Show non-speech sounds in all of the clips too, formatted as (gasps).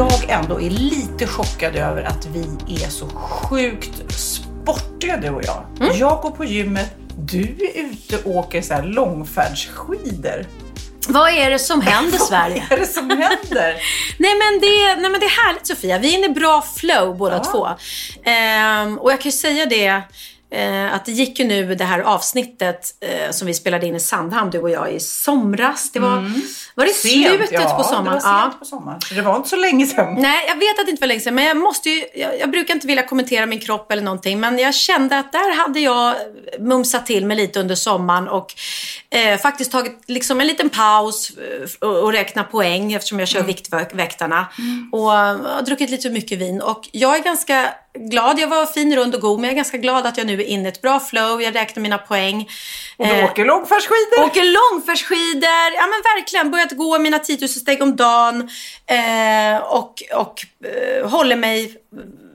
jag ändå är lite chockad över att vi är så sjukt sportiga du och jag. Jag går på gymmet, du är ute och åker så här långfärdsskidor. Vad är det som händer (laughs) Sverige? Vad är det som händer? (laughs) Nej men, det, nej men det är härligt Sofia. Vi är inne i bra flow båda Ja. två. Ehm, och jag kan ju säga det, eh, att det gick ju nu det här avsnittet eh, som vi spelade in i Sandhamn, du och jag, i somras. Det var, var det i slutet ja, på sommaren? det var sent på sommaren. Så Det var inte så länge sedan. Nej, jag vet att det inte var länge sedan, men jag måste ju, jag, jag brukar inte vilja kommentera min kropp eller någonting, men jag kände att där hade jag mumsat till mig lite under sommaren och eh, faktiskt tagit liksom en liten paus eh, och, och räknat poäng eftersom jag kör Viktväktarna och eh, har druckit lite för mycket vin. Och jag är ganska glad, jag var fin, rund och god, men jag är ganska glad att jag nu är inne i ett bra flow, jag räknar mina poäng. Och du Eh, åker långfärdsskidor. Åker långfärdsskidor, ja men verkligen. Börjat gå mina 10 000 steg om dagen. Eh, och och eh, håller mig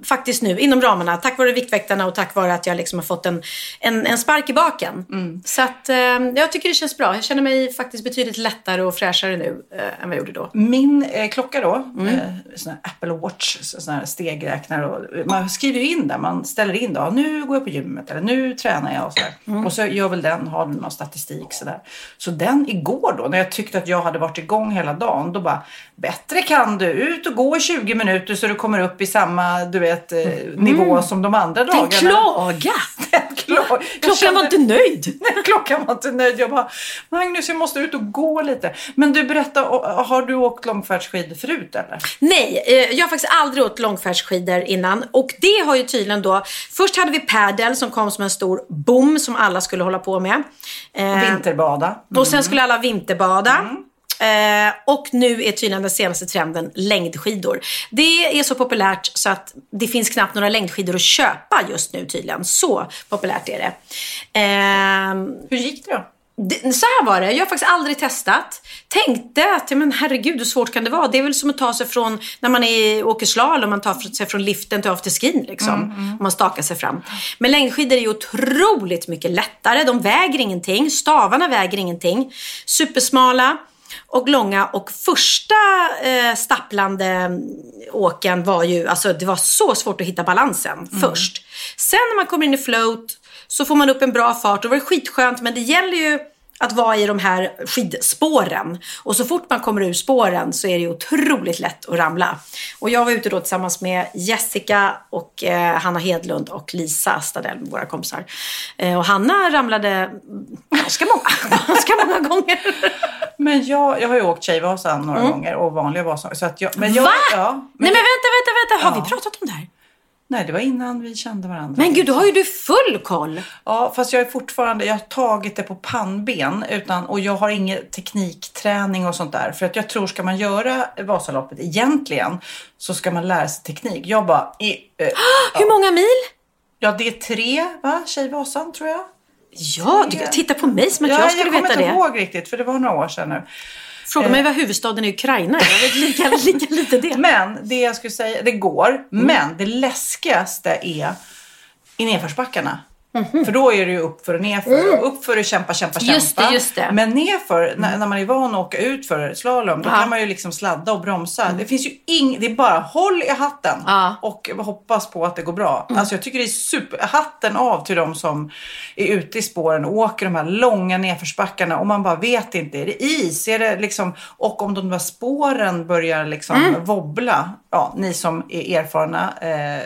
faktiskt nu inom ramarna. Tack vare Viktväktarna och tack vare att jag liksom har fått en, en, en spark i baken. Så att eh, jag tycker det känns bra. Jag känner mig faktiskt betydligt lättare och fräschare nu eh, än vad jag gjorde då. Min eh, klocka då, Mm. eh, sån här Apple Watch, så- sån här stegräknare. Och, man skriver ju in där, man ställer in då, nu går jag på gymmet eller nu tränar jag och sådär. Mm. Och så gör väl den, har någon statistik sådär. Så den igår då, när jag tyckte att jag hade varit igång hela dagen, då bara, bättre kan du, ut och gå i 20 minuter så du kommer upp i samma, du vet, eh, nivå som de andra Mm. Den dagarna. klaga! (laughs) Den klar. Jag Klockan kände- var inte nöjd. (laughs) Nej, klockan var inte nöjd. Jag bara, Magnus jag måste ut och gå lite. Men du berätta, har du åkt långfärdsskidor förut eller? Nej, eh, jag har faktiskt aldrig åkt långfärdsskidor innan. Och det har ju tydligen då... Först hade vi padel som kom som en stor boom som alla skulle hålla på med. Eh, Vinterbada. Och sen skulle alla vinterbada. Eh, och nu är tydligen den senaste trenden längdskidor. Det är så populärt så att det finns knappt några längdskidor att köpa just nu tydligen. Så populärt är det. Eh, Hur gick det då? det, så här var det, jag har faktiskt aldrig testat. Tänkte att, men herregud hur svårt kan det vara? Det är väl som att ta sig från, när man är, åker slalom, man tar sig från liften till afterskin liksom. Om man stakar sig fram. Men längdskidor är ju otroligt mycket lättare. De väger ingenting, stavarna väger ingenting. Supersmala och långa och första eh, stapplande åken var ju, alltså det var så svårt att hitta balansen först. Sen när man kommer in i float så får man upp en bra fart och det var skitskönt men det gäller ju att vara i de här skidspåren. Och så fort man kommer ur spåren så är det otroligt lätt att ramla. Och jag var ute då tillsammans med Jessica och eh, Hanna Hedlund och Lisa Stadell, våra kompisar. Eh, och Hanna ramlade ganska många, (laughs) ganska många gånger. Men jag, jag har ju åkt Tjejvasan några gånger och vanliga Vasan. Så att jag, men jag, Va? Ja, men Nej men vänta, vänta, vänta. Har Ja. vi pratat om det här? Nej, det var innan vi kände varandra. Men gud, då har ju du full koll. Ja, fast jag är fortfarande, jag har tagit det på pannben utan, och jag har ingen teknikträning och sånt där. För att jag tror, ska man göra Vasaloppet egentligen så ska man lära sig teknik. Jag bara, i, eh, (gasps) Hur många mil? ja det är tre va, Tjejvasan tror jag. Ja, du titta på mig som att Ja, jag skulle kommer veta inte det. ihåg riktigt för det var några år sedan nu. Fråga mig vad huvudstaden i Ukraina är. Jag vet lika, (laughs) lika lite det. Men det jag skulle säga, det går. Mm. Men det läskigaste är i nedförsbackarna. För då är det ju upp för och nerför. Upp för att kämpa, kämpa, kämpa. Mm. Just det, just det. Men nerför, när, när man är van att åka ut för slalom, då Ja. kan man ju liksom sladda och bromsa. Det finns ju ing, det är bara håll i hatten Ja. och hoppas på att det går bra. Alltså jag tycker det är super, hatten av till de som är ute i spåren och åker de här långa nedförsbackarna och man bara vet inte, är det is? Är det liksom, och om de där spåren börjar liksom wobbla, ja, ni som är erfarna eh,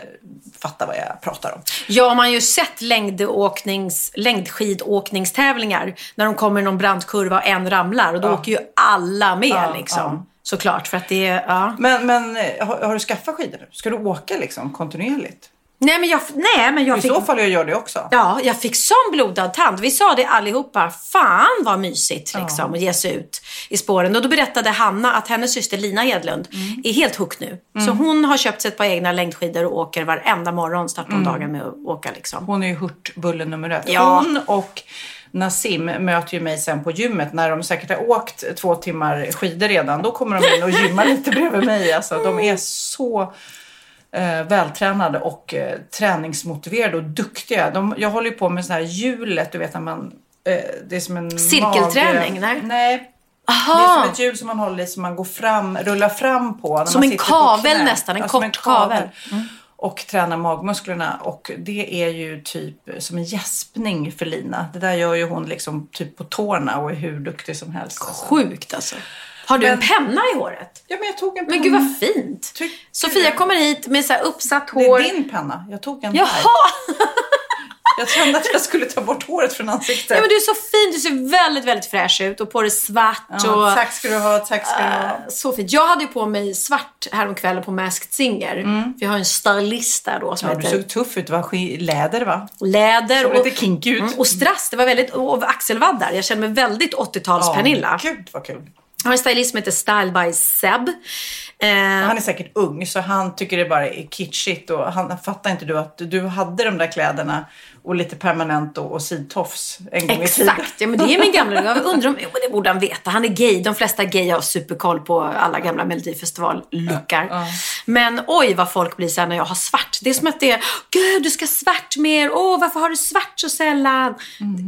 fattar vad jag pratar om. Ja, man har ju sett längdåknings, längdskidåkningstävlingar när de kommer i någon brant kurva och en ramlar och då åker ju alla med Ja, liksom. ja. Såklart, för att det är, ja. Men, men eh, har, har du skaffat skidor nu? Ska du åka liksom kontinuerligt? Nej, men jag, nej, men jag I fick... så fall jag gör det också. Ja, jag fick sån blodad tand. Vi sa det allihopa. Fan vad mysigt liksom att ge sig ut i spåren. Och då berättade Hanna att hennes syster Lina Hedlund Mm. är helt hooked nu. Så hon har köpt sig ett par egna längdskidor och åker varenda morgon. Startar Mm. dagen med att åka liksom. Hon är ju hurtbullen nummer ett. Ja. Hon och Nassim möter ju mig sen på gymmet när de säkert har åkt två timmar skidor redan. Då kommer de in och gymmar lite bredvid mig. Alltså, de är så eh, vältränade och eh, träningsmotiverade och duktiga. De, jag håller ju på med sån här hjulet, du vet när man... Eh, det är som en Cirkelträning, mage- nej? Nej. Det är Aha! som ett hjul som man håller i som man går fram, rullar fram på. Som en kavel nästan, en Ja, kort kavel. Och tränar magmusklerna. Och det är ju typ som en gäspning för Lina. Det där gör ju hon liksom typ på tårna och är hur duktig som helst. Sjukt alltså. Har du en Men- penna i håret? Ja men jag tog en Men gud vad fint. Tycker Sofia du? kommer hit med så uppsatt Det hår. är din penna. Jag tog en Jaha! här. (laughs) Jag kände att jag skulle ta bort håret från ansiktet. Ja, men du är så fin. Du ser väldigt, väldigt fräsch ut och på dig svart. Ja, och... tack ska du ha, tack ska du ha. Eh, Så fint. Jag hade ju på mig svart häromkvällen på Masked Singer. För jag har en stylist där då som Mm. Ja, du heter såg tuff ut. Det var läder va? Läder Såg och, lite kinky ut. Mm, och strass. Det var väldigt, och axelvaddar. Jag kände mig väldigt 80-tals-Pernilla. Gud vad kul. Jag har en stylist som heter Style by Seb. Eh, Han är säkert ung så han tycker det bara är kitschigt och han fattar inte du att du hade de där kläderna och lite permanent och, och sidtofs en gång i tiden. Exakt, ja, men det är min gamla... Jag undrar om... (laughs) Jo, det borde han veta. Han är gay. De flesta gay har superkoll på alla gamla Melodifestival-lookar. Men oj vad folk blir sen när jag har svart. Det är som att det är, gud du ska ha svart mer. Åh, varför har du svart så sällan?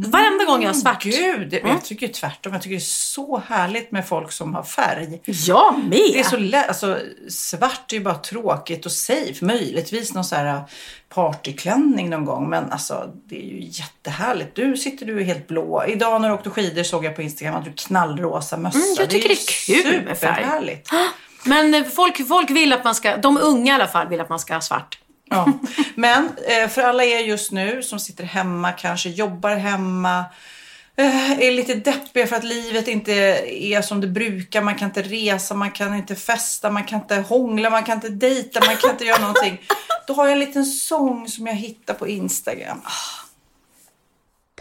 Varenda gång jag har svart. Gud, det, jag tycker tvärtom. Jag tycker det är så härligt med folk som har färg. Jag med. Det är så lätt, alltså svart är ju bara tråkigt och safe. Möjligtvis någon så här partyklänning någon gång. Men alltså det är ju jättehärligt. Du sitter du är helt blå. Idag när du åkte skidor såg jag på Instagram att du knallrosa mössa. Mm, jag tycker ju det är kul med färg. superhärligt. (gasps) Men eh, folk, folk vill att man ska... De unga i alla fall vill att man ska ha svart. Ja. (laughs) Men eh, för alla er just nu som sitter hemma, kanske jobbar hemma, eh, är lite deppiga för att livet inte är som det brukar. Man kan inte resa, man kan inte festa, man kan inte hångla, man kan inte dejta, man kan inte göra någonting. (laughs) Då har jag en liten sång som jag hittar på Instagram.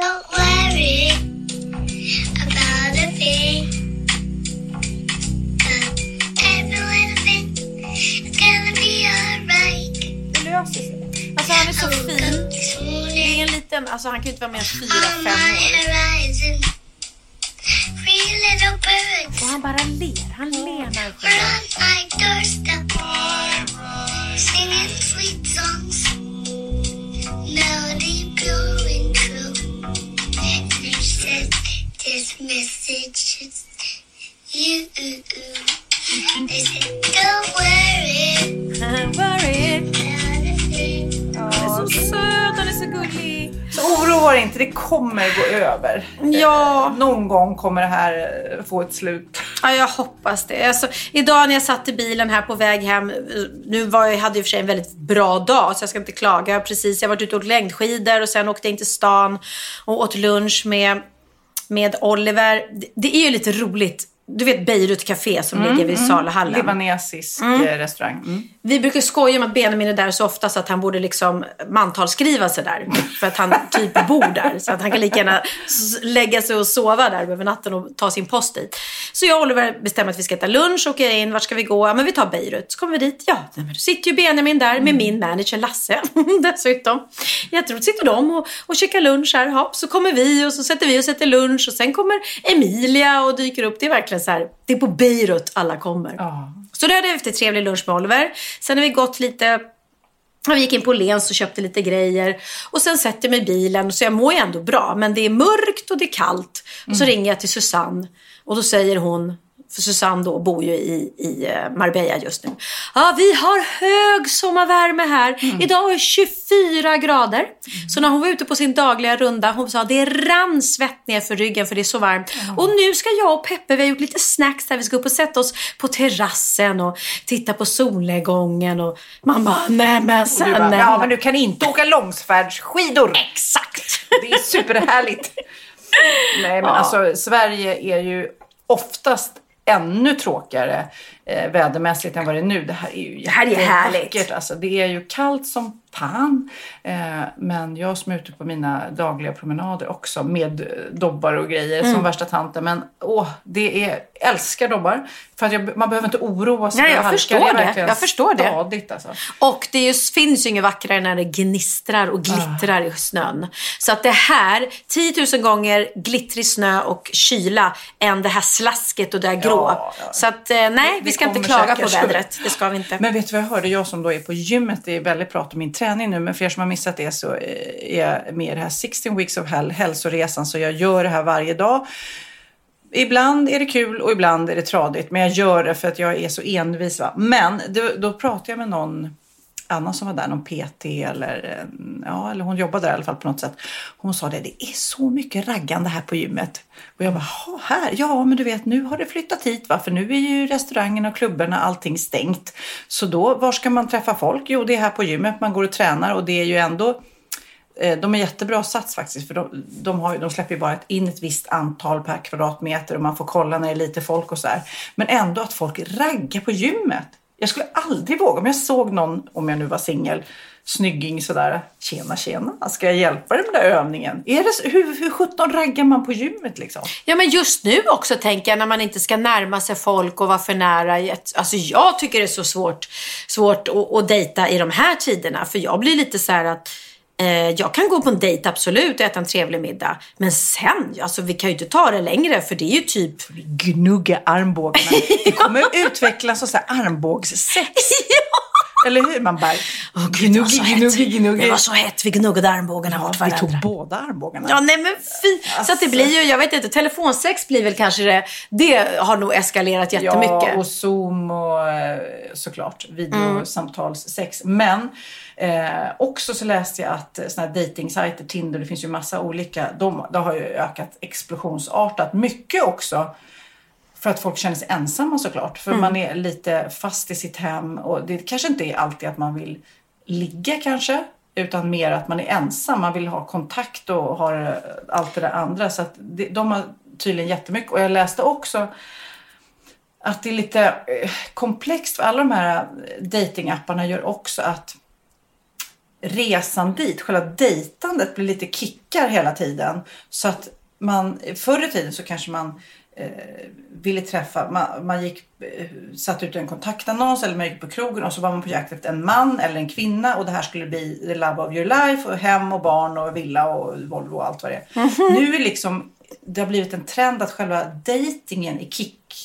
Don't worry about a thing. Det löser sig. Alltså han är så fin. Det är en liten... Alltså han kan ju inte vara mer än fyra, fem år. Och han bara ler. Han ler när han sjunger. On my doorstep, singing sweet songs, melody pure and true. They said, "This message is you." They said, "Don't worry." (laughs) Worry. thing." Han är så söt. Han är så gullig. Så oroa dig inte, det kommer gå över. Ja. Någon gång kommer det här eh, få ett slut. Ja, jag hoppas det. Alltså, idag när jag satt i bilen här på väg hem. Nu var jag, hade jag i och för sig en väldigt bra dag så jag ska inte klaga. Precis, jag har varit ute och åkt längdskidor och sen åkte jag in till stan och åt lunch med, med Oliver. Det, det är ju lite roligt. Du vet Beirut Café som ligger vid Saluhallen. Libanesisk eh, restaurang. Mm. Vi brukar skoja om att Benjamin är där så ofta så att han borde liksom mantalsskriva sig där. För att han typ bor där. Så att han kan lika gärna lägga sig och sova där över natten och ta sin post dit. Så jag och Oliver bestämmer att vi ska äta lunch, åker in, vart ska vi gå? Ja men vi tar Beirut. Så kommer vi dit. Ja, men då sitter ju Benjamin där med min manager Lasse (laughs) dessutom. Jätteroligt. Sitter de och, och käkar lunch här. Ja, så kommer vi och så sätter vi och sätter lunch och sen kommer Emilia och dyker upp. Det är verkligen så här, det är på Beirut alla kommer. Ja. Så då hade vi efter trevlig lunch med Oliver. Sen har vi gått lite Vi gick in på Lens och köpte lite grejer. Och sen sätter jag mig i bilen, så jag mår ju ändå bra. Men det är mörkt och det är kallt. Och så ringer jag till Susanne. Och då säger hon, för Susanne då bor ju i, i eh, Marbella just nu. Ja, vi har hög sommarvärme här. Idag är det 24 grader. Så när hon var ute på sin dagliga runda, hon sa det rann svett ner för ryggen för det är så varmt. Och nu ska jag och Peppe, vi har gjort lite snacks där. Vi ska upp och sätta oss på terrassen och titta på solnedgången. Och man bara, nej men sen. bara, ja men- du kan inte åka långfärdsskidor. Exakt! Det är superhärligt. (laughs) Nej men alltså Sverige är ju oftast ännu tråkigare eh, vädermässigt än vad det är nu. Det här är ju Det här är. Alltså. Det är ju kallt som fan. Eh, men jag som är ute på mina dagliga promenader också med dobbar och grejer Mm. som värsta tanten. Men åh, det är, älskar dobbar. För att jag, man behöver inte oroa sig Nej, jag halka. förstår det. Det. Jag förstår det. stadigt alltså. Och det är ju, finns ju inget vackrare när det gnistrar och glittrar i snön. Så att det här, 10 000 gånger glittrig snö och kyla än det här slasket och det här grå. Ja, ja. Så att eh, nej, vi Det ska inte klaga på vädret. Det ska vi inte. Men vet du vad jag hörde? Jag som då är på gymmet, det är väldigt prat om min träning nu, men för er som har missat det så eh, är jag med i det här 16 Weeks of Hell, hälsoresan, så jag gör det här varje dag. Ibland är det kul och ibland är det tradigt, men jag gör det för att jag är så envis. Va? Men då, då pratade jag med någon annan som var där, någon PT eller, eh, ja, eller hon jobbade där i alla fall på något sätt. Hon sa det, det är så mycket raggande här på gymmet. Och jag bara, här? Ja, men du vet, nu har det flyttat hit va? För nu är ju restaurangerna och klubbarna allting stängt. Så då, var ska man träffa folk? Jo, det är här på gymmet man går och tränar och det är ju ändå eh, De är jättebra sats faktiskt för de, de, har, de släpper ju bara in ett visst antal per kvadratmeter och man får kolla när det är lite folk och så här. Men ändå att folk raggar på gymmet. Jag skulle aldrig våga om jag såg någon, om jag nu var singel, snygging sådär. Tjena tjena, ska jag hjälpa dig med den där övningen? Är det, hur, hur sjutton raggar man på gymmet liksom? Ja, men just nu också tänker jag när man inte ska närma sig folk och vara för nära. Alltså jag tycker det är så svårt, svårt att, att dejta i de här tiderna. För jag blir lite så här att jag kan gå på en dejt absolut och äta en trevlig middag. Men sen, alltså vi kan ju inte ta det längre för det är ju typ Gnugga armbågarna. (laughs) Det kommer utvecklas och så här armbågssex. (laughs) Eller hur? Man bara så gnuggi, gnuggi, gnuggi. Det var så hett. Vi gnuggade armbågarna Ja, mot vi varandra. tog båda armbågarna. Ja, nej men fy. Så att det Alltså. blir ju, jag vet inte, telefonsex blir väl kanske det, det har nog eskalerat jättemycket. Ja, och Zoom och eh, såklart videosamtalssex. Men eh, också så läste jag att eh, såna här datingsajter, Tinder, det finns ju massa olika, de, de har ju ökat explosionsartat. Mycket också för att folk känner sig ensamma såklart. För man är lite fast i sitt hem och det kanske inte är alltid att man vill ligga kanske. Utan mer att man är ensam, man vill ha kontakt och ha eh, allt det där andra. Så att det, de har tydligen jättemycket. Och jag läste också att det är lite eh, komplext för alla de här eh, datingapparna gör också att resan dit, själva dejtandet blir lite kickar hela tiden. Så att man, förr i tiden så kanske man eh, ville träffa, man, man gick, eh, satte ut en kontaktannons eller man gick på krogen och så var man på jakt efter en man eller en kvinna och det här skulle bli the love of your life och hem och barn och villa och Volvo och allt vad det är. Nu är liksom det har blivit en trend att själva dejtingen är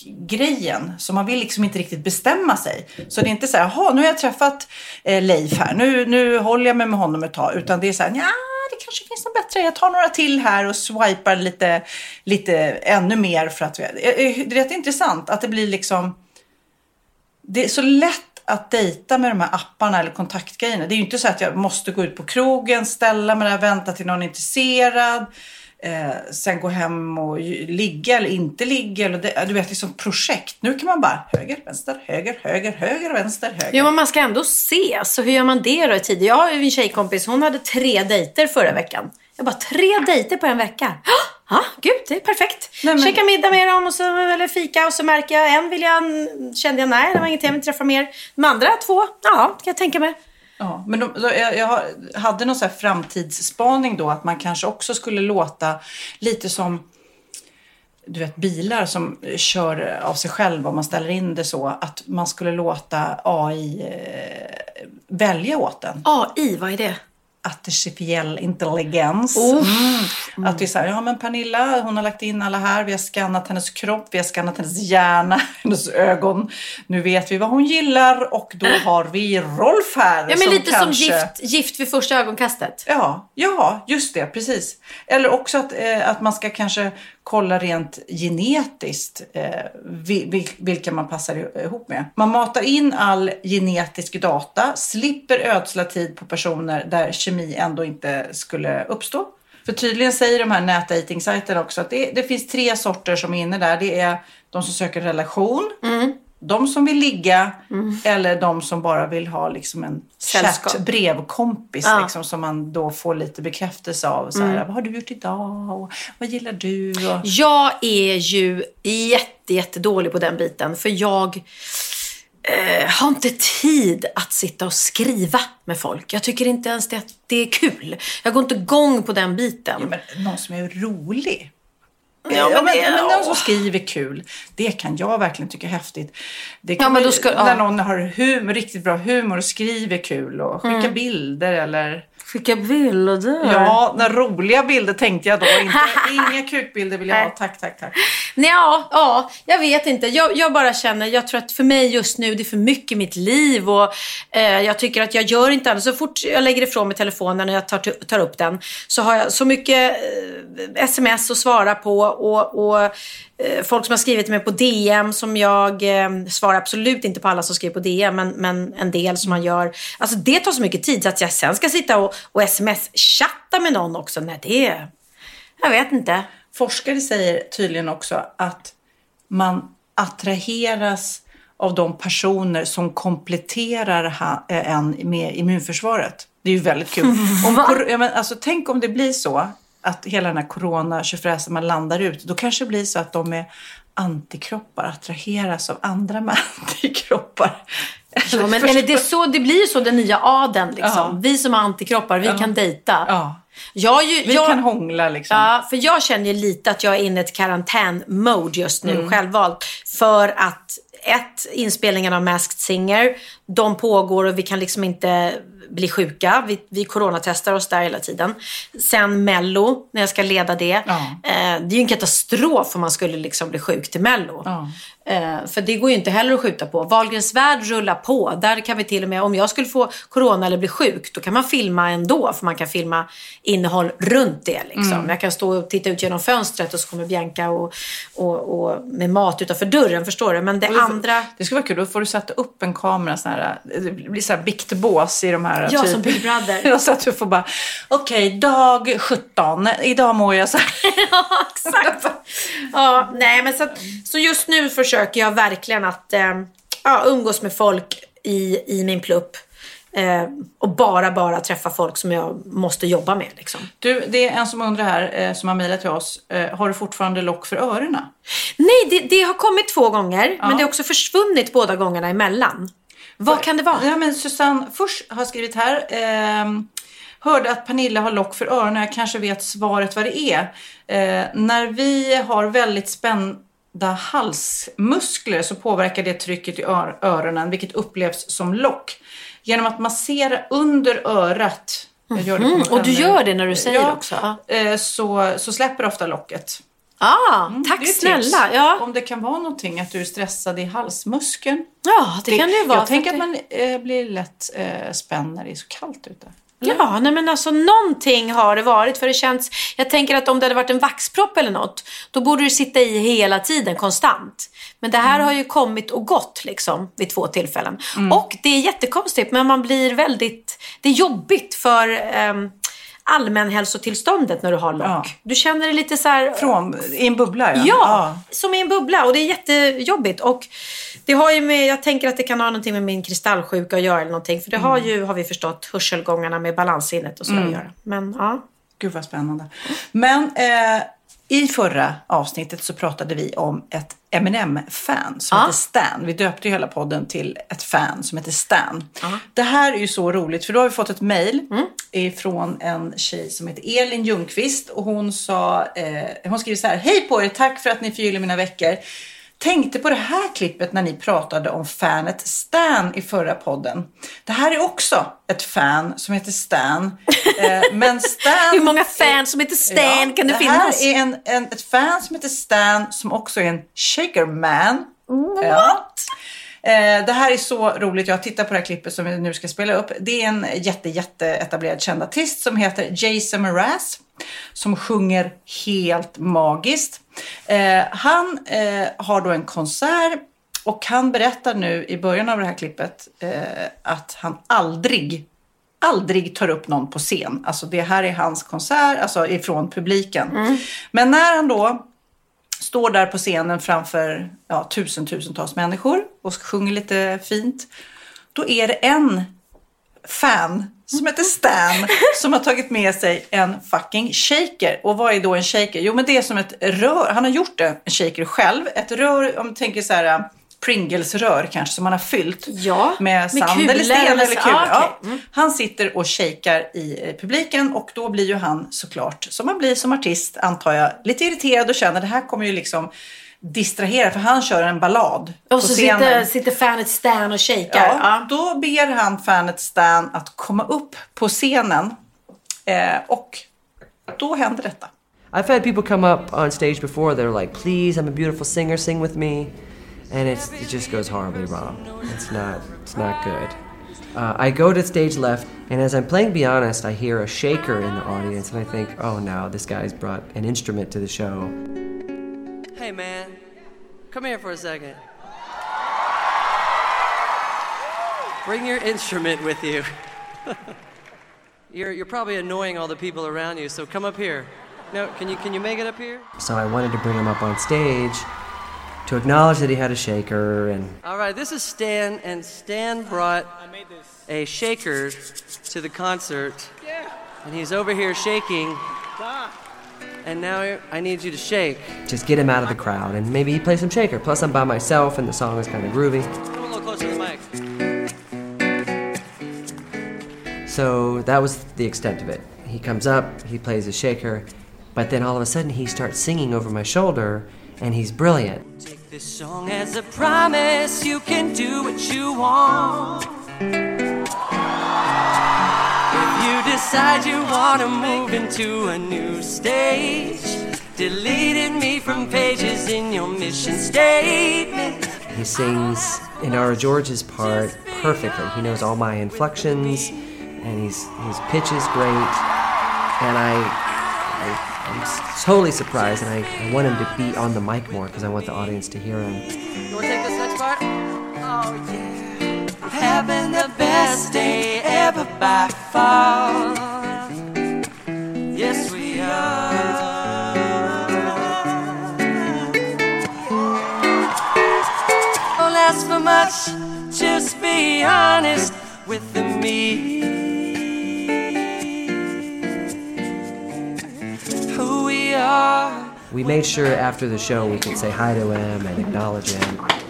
grejen. Så man vill liksom inte riktigt bestämma sig. Så det är inte så här, jaha nu har jag träffat eh, Leif här, nu, nu håller jag mig med honom ett tag. Utan det är så här, ja det kanske finns något bättre. Jag tar några till här och swipar lite, lite ännu mer för att eh, eh, Det är rätt intressant att det blir liksom... Det är så lätt att dejta med de här apparna eller kontaktgrejerna. Det är ju inte så att jag måste gå ut på krogen, ställa mig där, vänta till någon är intresserad. Eh, sen gå hem och ligga eller inte ligga. Eller det, du vet, liksom projekt. Nu kan man bara höger, vänster, höger, höger, höger, vänster, höger. Jo, men man ska ändå ses. Så hur gör man det då i tid? Jag har en tjejkompis, hon hade tre dejter förra veckan. Jag bara, tre dejter på en vecka? (gasps) Ja, gud, det är perfekt. Nej, men- Käka middag med dem och så, eller fika och så märker jag, en vill jag, kände jag nej, det var inget jag vill träffa mer. De andra två, ja, kan jag tänka mig. Ja, men de, då, jag, jag hade någon så här framtidsspaning då att man kanske också skulle låta lite som du vet bilar som kör av sig själv om man ställer in det så att man skulle låta AI eh, välja åt den. AI, vad är det? Artificiell intelligens. Uff. Mm. Att så här, ja men Pernilla hon har lagt in alla här, vi har skannat hennes kropp, vi har skannat hennes hjärna, (laughs) hennes ögon. Nu vet vi vad hon gillar och då har vi Rolf här. Ja, men som lite som kanske... gift, gift vid första ögonkastet. Ja, ja, just det, precis. Eller också att, eh, att man ska kanske kolla rent genetiskt eh, vilka man passar ihop med. Man matar in all genetisk data, slipper ödsla tid på personer där kemi ändå inte skulle uppstå. För tydligen säger de här nätdejtingsajterna också att det, det finns tre sorter som är inne där. Det är de som söker relation, mm de som vill ligga eller de som bara vill ha liksom en chatt, brevkompis Ja. liksom, som man då får lite bekräftelse av. Så här, Vad har du gjort idag? Och, vad gillar du? Och, Jag är ju jätte, på den biten. För jag eh, har inte tid att sitta och skriva med folk. Jag tycker inte ens det, att det är kul. Jag går inte igång på den biten. ja, men någon som är rolig. Ja, Ja, men det- men någon som skriver kul, det kan jag verkligen tycka är häftigt. Det kan Ja, men då ska- när ja. någon har humor, riktigt bra humor och skriver kul och skickar Mm. bilder eller... Skicka bilder. Ja, när roliga bilder tänkte jag då. Inte, (laughs) inga kukbilder vill jag ha. Tack, tack, tack. Nej, ja, ja, jag vet inte. Jag, jag bara känner, jag tror att för mig just nu, det är för mycket i mitt liv och eh, jag tycker att jag gör inte annat. Så fort jag lägger ifrån mig telefonen och jag tar, tar upp den så har jag så mycket eh, sms att svara på och, och eh, folk som har skrivit till mig på DM som jag eh, svarar absolut inte på alla som skriver på DM, men, men en del som man gör. Alltså det tar så mycket tid så att jag sen ska sitta och, och sms-chatta med någon också. Nej, det... Jag vet inte. Forskare säger tydligen också att man attraheras av de personer som kompletterar eh, en med immunförsvaret. Det är ju väldigt kul. (laughs) Om, ja, men alltså, tänk om det blir så att hela den här corona man landar ut. Då kanske det blir så att de med antikroppar attraheras av andra med (laughs) antikroppar. Ja, men, eller det, så, det blir ju så den nya adeln. Liksom. Ja. Vi som har antikroppar, vi kan dejta. Ja. Jag, ju, Vi jag, kan hångla liksom. Ja, för jag känner ju lite att jag är inne i ett karantän-mode just nu, Mm. självvalt. För att ett, inspelningen av Masked Singer, de pågår och vi kan liksom inte bli sjuka. Vi, vi coronatestar oss där hela tiden. Sen Mello, när jag ska leda det. Ja. Eh, det är ju en katastrof om man skulle liksom bli sjuk till Mello. Ja. Eh, för det går ju inte heller att skjuta på. Wahlgrens värld rullar på. Där kan vi till och med, om jag skulle få corona eller bli sjuk, då kan man filma ändå. För man kan filma innehåll runt det. Liksom. Mm. Jag kan stå och titta ut genom fönstret och så kommer Bianca och, och, och med mat utanför dörren. Förstår du? Men det andra... Det skulle vara kul. Då får du sätta upp en kamera. Sån här, det blir så här biktbås i de här. Ja, som Big Brother. (laughs) Så att du får bara, okej, dag 17. Idag mår jag så här. (laughs) Ja, exakt. ja, nej, men så, att, så just nu försöker jag verkligen att eh, ja, umgås med folk i, i min plupp. Eh, och bara, bara träffa folk som jag måste jobba med. Liksom. Du, det är en som undrar här, eh, som har mejlat till oss. Eh, har du fortfarande lock för öronen? Nej, det, det har kommit två gånger, men det har också försvunnit båda gångerna emellan. Vad kan det vara? Ja, men Susanne Fors har skrivit här. ehm, hörde att Pernilla har lock för öronen. Jag kanske vet svaret vad det är. Eh, när vi har väldigt spända halsmuskler så påverkar det trycket i ör- öronen, vilket upplevs som lock. Genom att massera under örat. Jag gör det på Mm, och du gör det när du säger ja, också. Eh, Så, så släpper ofta locket. Ah, Mm, tack det snälla. Ja. Om det kan vara någonting att du är stressad i halsmuskeln. ja, det, kan det ju vara. Jag tänker för att man eh, blir lätt eh, spänd när det är så kallt ute. Ja, nej men alltså någonting har det varit. För det känns, jag tänker att om det hade varit en vaxpropp eller något, då borde du sitta i hela tiden, konstant. Men det här Mm. har ju kommit och gått liksom vid två tillfällen. Och det är jättekonstigt, men man blir väldigt, det är jobbigt för um, allmänhälsotillståndet när du har lock. Ja. Du känner dig lite så här... Från, I en bubbla ja. Ja, som i en bubbla och det är jättejobbigt. Och det har ju med, jag tänker att det kan ha någonting med min kristallsjuka att göra eller någonting. För det har ju, har vi förstått, hörselgångarna med balanssinnet och så att göra. Men ja. Gud vad spännande. Men eh, i förra avsnittet så pratade vi om ett Eminem-fan som Ja. heter Stan. Vi döpte ju hela podden till ett fan som heter Stan. Det här är ju så roligt för då har vi fått ett mejl ifrån en tjej som heter Elin Ljungqvist och hon sa, eh, hon skriver så här. Hej på er, tack för att ni förgyller mina veckor. Tänkte på det här klippet när ni pratade om fanet Stan i förra podden. Det här är också ett fan som heter Stan. Eh, men (laughs) Stan... Hur många fans som heter Stan kan det, det finnas? här är en, en, ett fan som heter Stan som också är en shakerman. Ja. Eh, det här är så roligt. Jag tittar på det här klippet som vi nu ska spela upp. Det är en jätte, jätte etablerad känd artist som heter Jason Mraz. Som sjunger helt magiskt. Eh, han eh, har då en konsert och han berättar nu i början av det här klippet eh, att han aldrig aldrig tar upp någon på scen. Alltså det här är hans konsert, alltså ifrån publiken. Men när han då står där på scenen framför ja, tusen, tusentals människor och sjunger lite fint. Då är det en fan som heter Stan som har tagit med sig en fucking shaker. Och vad är då en shaker? Jo men det är som ett rör. Han har gjort en shaker själv. Ett rör, om du tänker så här Pringles-rör kanske som han har fyllt Ja, med med sand kulor eller sten eller kulor. ah, Ja. okej. Mm. Han sitter och shakar i eh, publiken och då blir ju han såklart, som man blir som artist antar jag, lite irriterad och känner det här kommer ju liksom distrahera för han kör en ballad på Och så sitter, sitter fanet Stan och shakar. Ja, Ja. Då ber han fanet Stan att komma upp på scenen eh, och då händer detta. I've had people come up on stage before. They're like, "Please, I'm a beautiful singer. Sing with me," and it's, it just goes horribly wrong. It's not. It's not good. Uh, I go to stage left, and as I'm playing "Be Honest," I hear a shaker in the audience, and I think, "Oh no, this guy's brought an instrument to the show." Hey, man, come here for a second. Bring your instrument with you. (laughs) You're, you're probably annoying all the people around you, so come up here. No, can you can you make it up here? So I wanted to bring him up on stage to acknowledge that he had a shaker and All right, this is Stan and Stan brought a shaker to the concert. And he's over here shaking. And now I need you to shake. Just get him out of the crowd and maybe he plays some shaker. Plus I'm by myself and the song is kind of groovy. Come a little closer to the mic. So that was the extent of it. He comes up, he plays his shaker, but then all of a sudden he starts singing over my shoulder, and he's brilliant. Take this song as a promise you can do what you want. You decide you want to move into a new stage, deleted me from pages in your mission statement. He sings in our George's part perfectly. He knows all my inflections, and he's his pitch is great. And I, I I'm totally surprised, and I, I want him to be on the mic more because I want the audience to hear him. You want to take this next part? Oh yeah, having the best day ever by far. Yes, we are. Don't ask for much, just be honest with me. Who we are. We made sure after the show we could say hi to him and acknowledge him.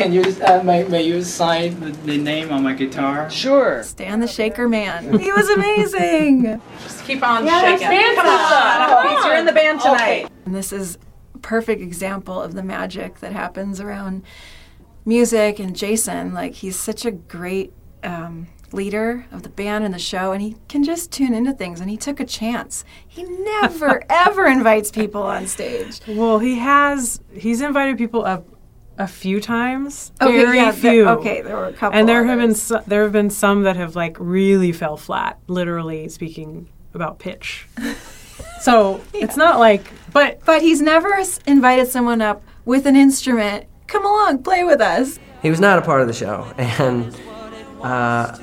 Can you uh, may, may you sign the, the name on my guitar? Sure. Dan the Shaker Man. (laughs) He was amazing. Just keep on shaking. Come on. You're in the band tonight. and this is a perfect example of the magic that happens around music and Jason. Like he's such a great um, leader of the band and the show, and he can just tune into things. And he took a chance. He never (laughs) ever invites people on stage. Well, he has. He's invited people up a few times. Okay, Very yeah, there- few. okay, there were a couple And there have been so, there have been some that have like really fell flat. Literally speaking about pitch. (laughs) So it's not like, but But he's never s- invited someone up with an instrument. Come along, play with us. He was not a part of the show, and uh,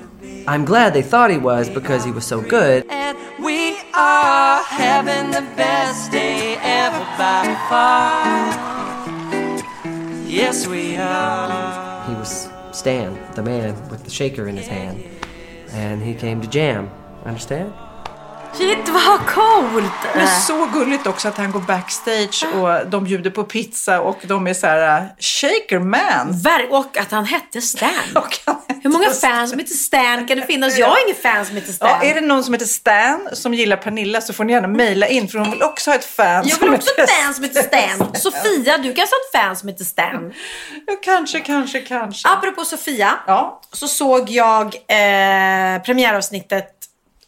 I'm glad they thought he was because he was so good. And we are having the best day ever by far. Yes, we are. He was Stan, the man with the shaker in his hand, and he came to jam. Understand? Shit vad coolt! Men så gulligt också att han går backstage och de bjuder på pizza och de är så här uh, shaker man. Ver- och att han hette Stan. (laughs) Och han Hur många fans som heter Stan kan det finnas? Jag har ingen fan som heter Stan. Ja, är det någon som heter Stan som gillar Pernilla så får ni gärna mejla in för hon vill också ha ett fan. Jag vill också ha ett fan som heter Stan. Sofia, du kanske har ett fan som heter Stan. Ja, kanske, kanske, kanske. Apropå Sofia, Ja. så såg jag eh, premiäravsnittet.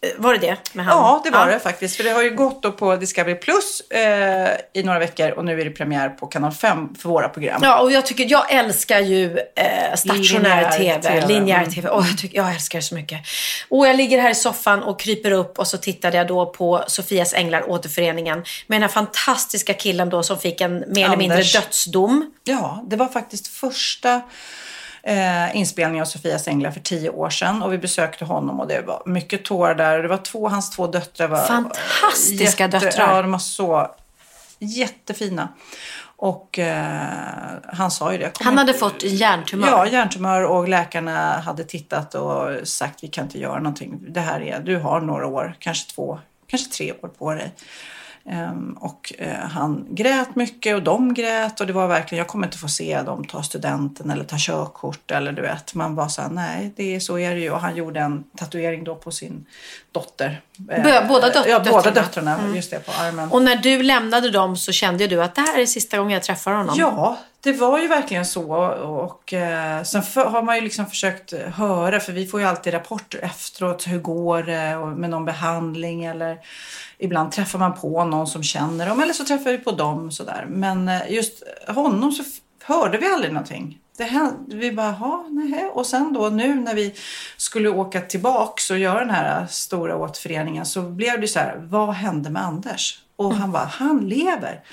Eh, Var det det? Med han? Ja, det var det faktiskt. För det har ju gått då på Discovery Plus eh, i några veckor och nu är det premiär på Kanal 5 för våra program. Ja, och jag, tycker, jag älskar ju eh, stationär TV, TV. linjär Mm. TV. Åh, jag, tycker, jag älskar det så mycket. Och jag ligger här i soffan och kryper upp och så tittade jag då på Sofias Änglar, återföreningen, med den här fantastiska killen då som fick en mer eller mindre Anders. dödsdom. Ja, det var faktiskt första eh, inspelningen av Sofias Änglar för tio år sedan och vi besökte honom och det var mycket tårar där. Det var två, hans två döttrar var Fantastiska döttrar. Ja, de var så jättefina. Och eh, han sa ju det. Han hade inte- fått hjärntumör. Ja, hjärntumör och läkarna hade tittat och sagt vi kan inte göra någonting. Det här är, du har några år, kanske två, kanske tre år på dig. Ehm, och eh, han grät mycket och de grät och det var verkligen, jag kommer inte få se dem ta studenten eller ta körkort eller du vet. Man var så här, nej, det är, så är det ju. Och han gjorde en tatuering då på sin dotter. Eh, båda döt- Ja, båda döttrarna. döttrarna, just det, på armen. Och när du lämnade dem så kände du att det här är sista gången jag träffar honom. Ja, det var ju verkligen så. Och eh, sen för, har man ju liksom försökt höra, för vi får ju alltid rapporter efteråt. Hur går det med någon behandling eller ibland träffar man på någon som känner dem eller så träffar vi på dem sådär. Men eh, just honom så hörde vi aldrig någonting. Det hände, vi bara, jaha, nej. Och sen då nu när vi skulle åka tillbaks och göra den här stora återföreningen så blev det så här, vad hände med Anders? Och han bara, han lever.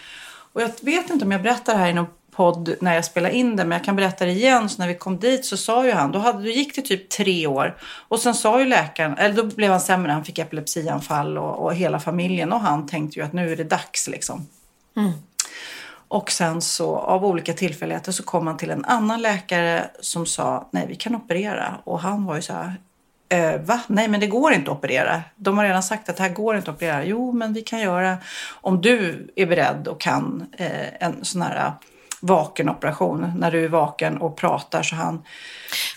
Och jag vet inte om jag berättar det här i någon podd när jag spelar in det, men jag kan berätta det igen. Så när vi kom dit så sa ju han, då, hade, då gick det typ tre år. Och sen sa ju läkaren, eller då blev han sämre, han fick epilepsianfall och, och hela familjen och han tänkte ju att nu är det dags liksom. Och sen så av olika tillfälligheter så kom han till en annan läkare som sa nej vi kan operera. Och han var ju så här, eh, va? Nej men det går inte att operera. De har redan sagt att det här går inte att operera. Jo men vi kan göra om du är beredd och kan eh, en sån här vakenoperation. När du är vaken och pratar så han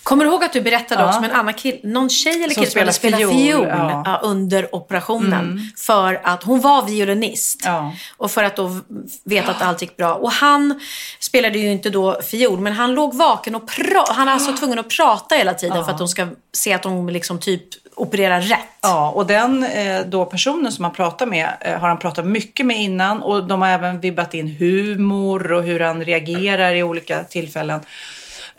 Kommer du ihåg att du berättade Ja. också om en annan kill, någon tjej eller kille som spelat fiol, fiol, ja. Mm. under operationen? För att hon var violinist. Ja. Och för att då veta att allt gick bra. Och han spelade ju inte då fiol, men han låg vaken och han är alltså (gasps) tvungen att prata hela tiden för att de ska se att de liksom typ operera rätt. Ja, och den eh, då personen som han pratar med eh, har han pratat mycket med innan och de har även vibbat in humor och hur han reagerar i olika tillfällen.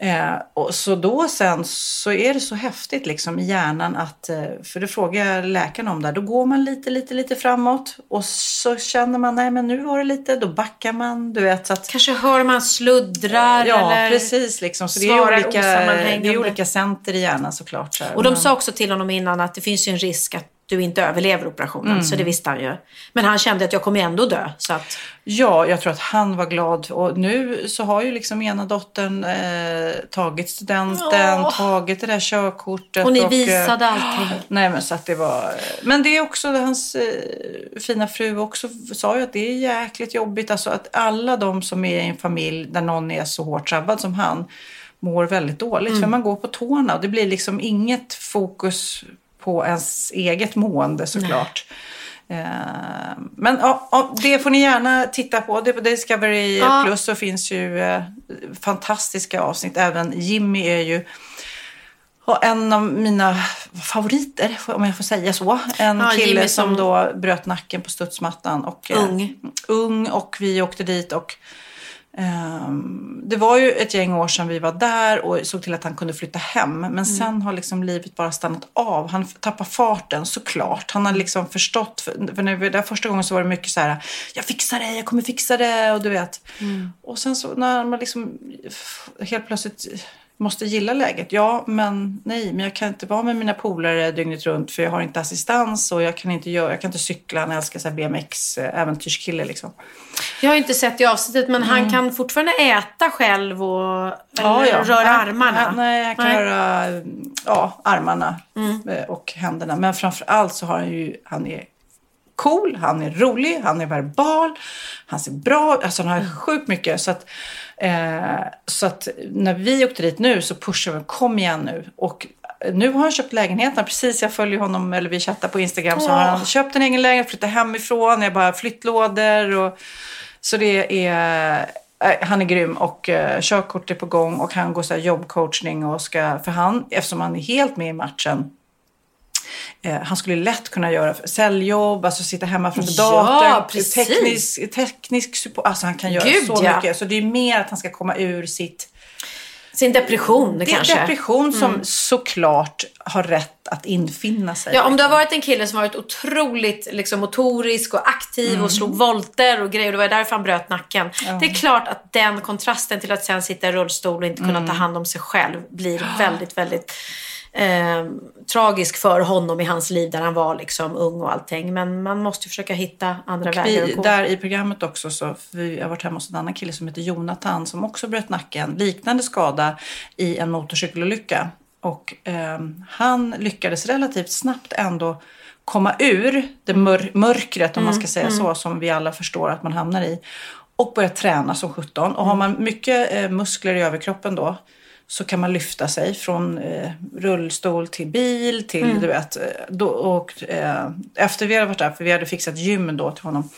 Eh, och så då sen så är det så häftigt liksom i hjärnan att, eh, för det frågar jag läkaren om där, då går man lite, lite, lite framåt och så känner man, nej men nu var det lite, då backar man, du vet. Så att, Kanske hör man sluddrar ja, eller... precis liksom. Så det är, olika, det är olika center i hjärnan såklart. Så här. Och de Men- sa också till honom innan att det finns ju en risk att du inte överlever operationen. Mm. Så det visste han ju. Men han kände att jag kommer ändå dö. Så att, Ja, jag tror att han var glad. Och nu så har ju liksom ena dottern eh, tagit studenten, Åh. tagit det där körkortet. och ni eh, visade allting. Nej men så att det var... Men det är också hans eh, fina fru också sa ju att det är jäkligt jobbigt. Alltså att alla de som är i en familj där någon är så hårt drabbad som han mår väldigt dåligt. Mm. För man går på tårna och det blir liksom inget fokus på ens eget mående såklart. Eh, Men ja, det får ni gärna titta på. Det på Discovery Ja. Plus så finns ju eh, fantastiska avsnitt. Även Jimmy är ju och en av mina favoriter, om jag får säga så. En Ja, kille som... som- då bröt nacken på studsmattan. Och, eh, Ung. ung och vi åkte dit och det var ju ett gäng år sedan vi var där och såg till att han kunde flytta hem. Mm. Men sen har liksom livet bara stannat av. Han tappar farten såklart. Han har liksom förstått. För, för när vi var där första gången så var det mycket så här. Jag fixar det, jag kommer fixa det. Och du vet. Mm. Och sen så när man liksom helt plötsligt måste gilla läget. Ja, men nej, men jag kan inte vara med mina polare dygnet runt för jag har inte assistans och jag kan inte, göra, jag kan inte cykla. Han älskar BMX-äventyrskille liksom. Jag har inte sett i avsnittet, men han kan fortfarande äta själv och eller röra Han- armarna. Han, nej, han kan Nej. röra ja, armarna Mm. eh, och händerna. Men framför allt så har han ju, han är cool, han är rolig, han är verbal. Han ser bra, alltså han har sjukt mycket. Så att, eh, så att när vi åkte dit nu så pushade vi, kom igen nu. Och nu har han köpt lägenheten, precis jag följer honom, eller vi chattar på Instagram, så har han köpt en egen lägenhet, flyttat hemifrån, jag bara flyttlådor och så det är, eh, han är grym och uh, körkort är på gång och han går så jobbcoachning och ska, för han, eftersom han är helt med i matchen, eh, han skulle lätt kunna göra säljjobb, alltså sitta hemma framför Ja, datorn, precis. teknisk, teknisk support, alltså han kan göra Gud, så ja. mycket. Så det är mer att han ska komma ur sitt Sin depression det är kanske. Mm. depression som såklart har rätt att infinna sig. Ja, om du har varit en kille som varit otroligt liksom, motorisk och aktiv Mm. och slog volter och grejer, och det var därför han bröt nacken. Det är klart att den kontrasten till att sen sitta i rullstol och inte kunna Mm. ta hand om sig själv blir väldigt, väldigt eh, tragisk för honom i hans liv där han var liksom ung och allting. Men man måste försöka hitta andra vägar Vi, att gå. där i programmet också så, vi har varit hemma hos en annan kille som heter Jonathan som också bröt nacken, liknande skada i en motorcykelolycka. Och ehm, han lyckades relativt snabbt ändå komma ur det mör- mörkret, om man ska säga så, som vi alla förstår att man hamnar i. Och börja träna som 17. Och har man mycket eh, muskler i överkroppen då så kan man lyfta sig från eh, rullstol till bil till, du vet. eh, Då, och, eh, efter vi hade varit där, för vi hade fixat gym då till honom.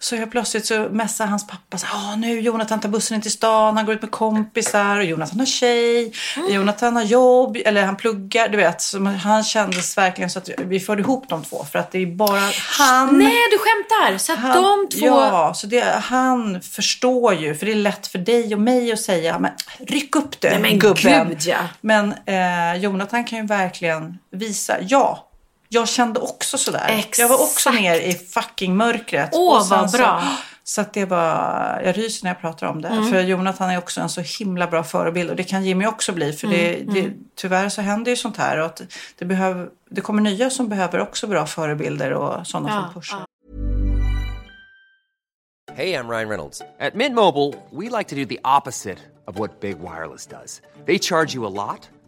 Så jag plötsligt så messar hans pappa så "Ah, nu Jonathan tar bussen in till stan, han går ut med kompisar och Jonathan har tjej, Jonathan har jobb, eller han pluggar, du vet. Så han kändes verkligen så att vi förde ihop de två för att det är bara han. Nej, du skämtar! Så att Han, de två... Ja, så det, han förstår ju, för det är lätt för dig och mig att säga, men ryck upp det Nej, men gubben. gud, ja. Men eh, Jonathan kan ju verkligen visa, ja, jag kände också sådär. Jag var också Exakt. ner i fucking mörkret. Åh, Och sen vad bra. Så, så att det var, jag ryser när jag pratar om det. Mm. För Jonathan är också en så himla bra förebild och det kan Jimmy också bli. För det, Mm, det, tyvärr så händer ju sånt här och att det, behöver, det kommer nya som behöver också bra förebilder och sådana Ja, som pushar. Hey, I'm Ryan Reynolds. At Mint Mobile, we like to do the opposite of what Big Wireless does. They charge you a lot,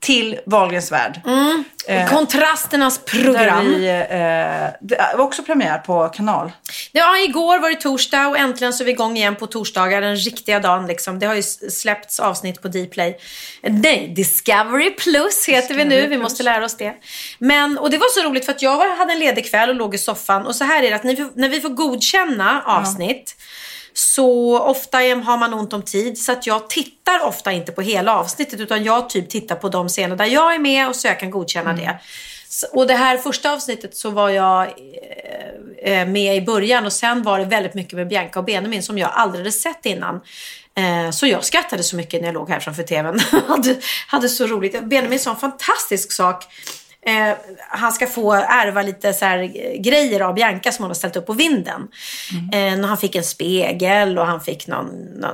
till Wahlgrens värld. Mm. Eh, Kontrasternas Där program. vi, eh, det var också premiär på kanal. Ja, igår var det torsdag och äntligen så är vi igång igen på torsdagar, den riktiga dagen liksom. Det har ju släppts avsnitt på Dplay. Nej, Discovery Plus heter vi nu, vi måste lära oss det. Men, och det var så roligt för att jag hade en ledig kväll och låg i soffan och så här är det att ni, får- när vi får godkänna avsnitt så ofta har man ont om tid så att jag tittar ofta inte på hela avsnittet utan jag typ tittar på de scener där jag är med och så jag kan godkänna det. Så- Och det här första avsnittet så var jag eh, eh, med i början och sen var det väldigt mycket med Bianca och Benjamin som jag aldrig hade sett innan. Eh, Så jag skrattade så mycket när jag låg här framför tvn. (laughs) hade, hade så roligt. Benjamin sa en fantastisk sak. Eh, han ska få ärva lite så här, grejer av Bianca som hon har ställt upp på vinden. Eh, han fick en spegel och han fick någon,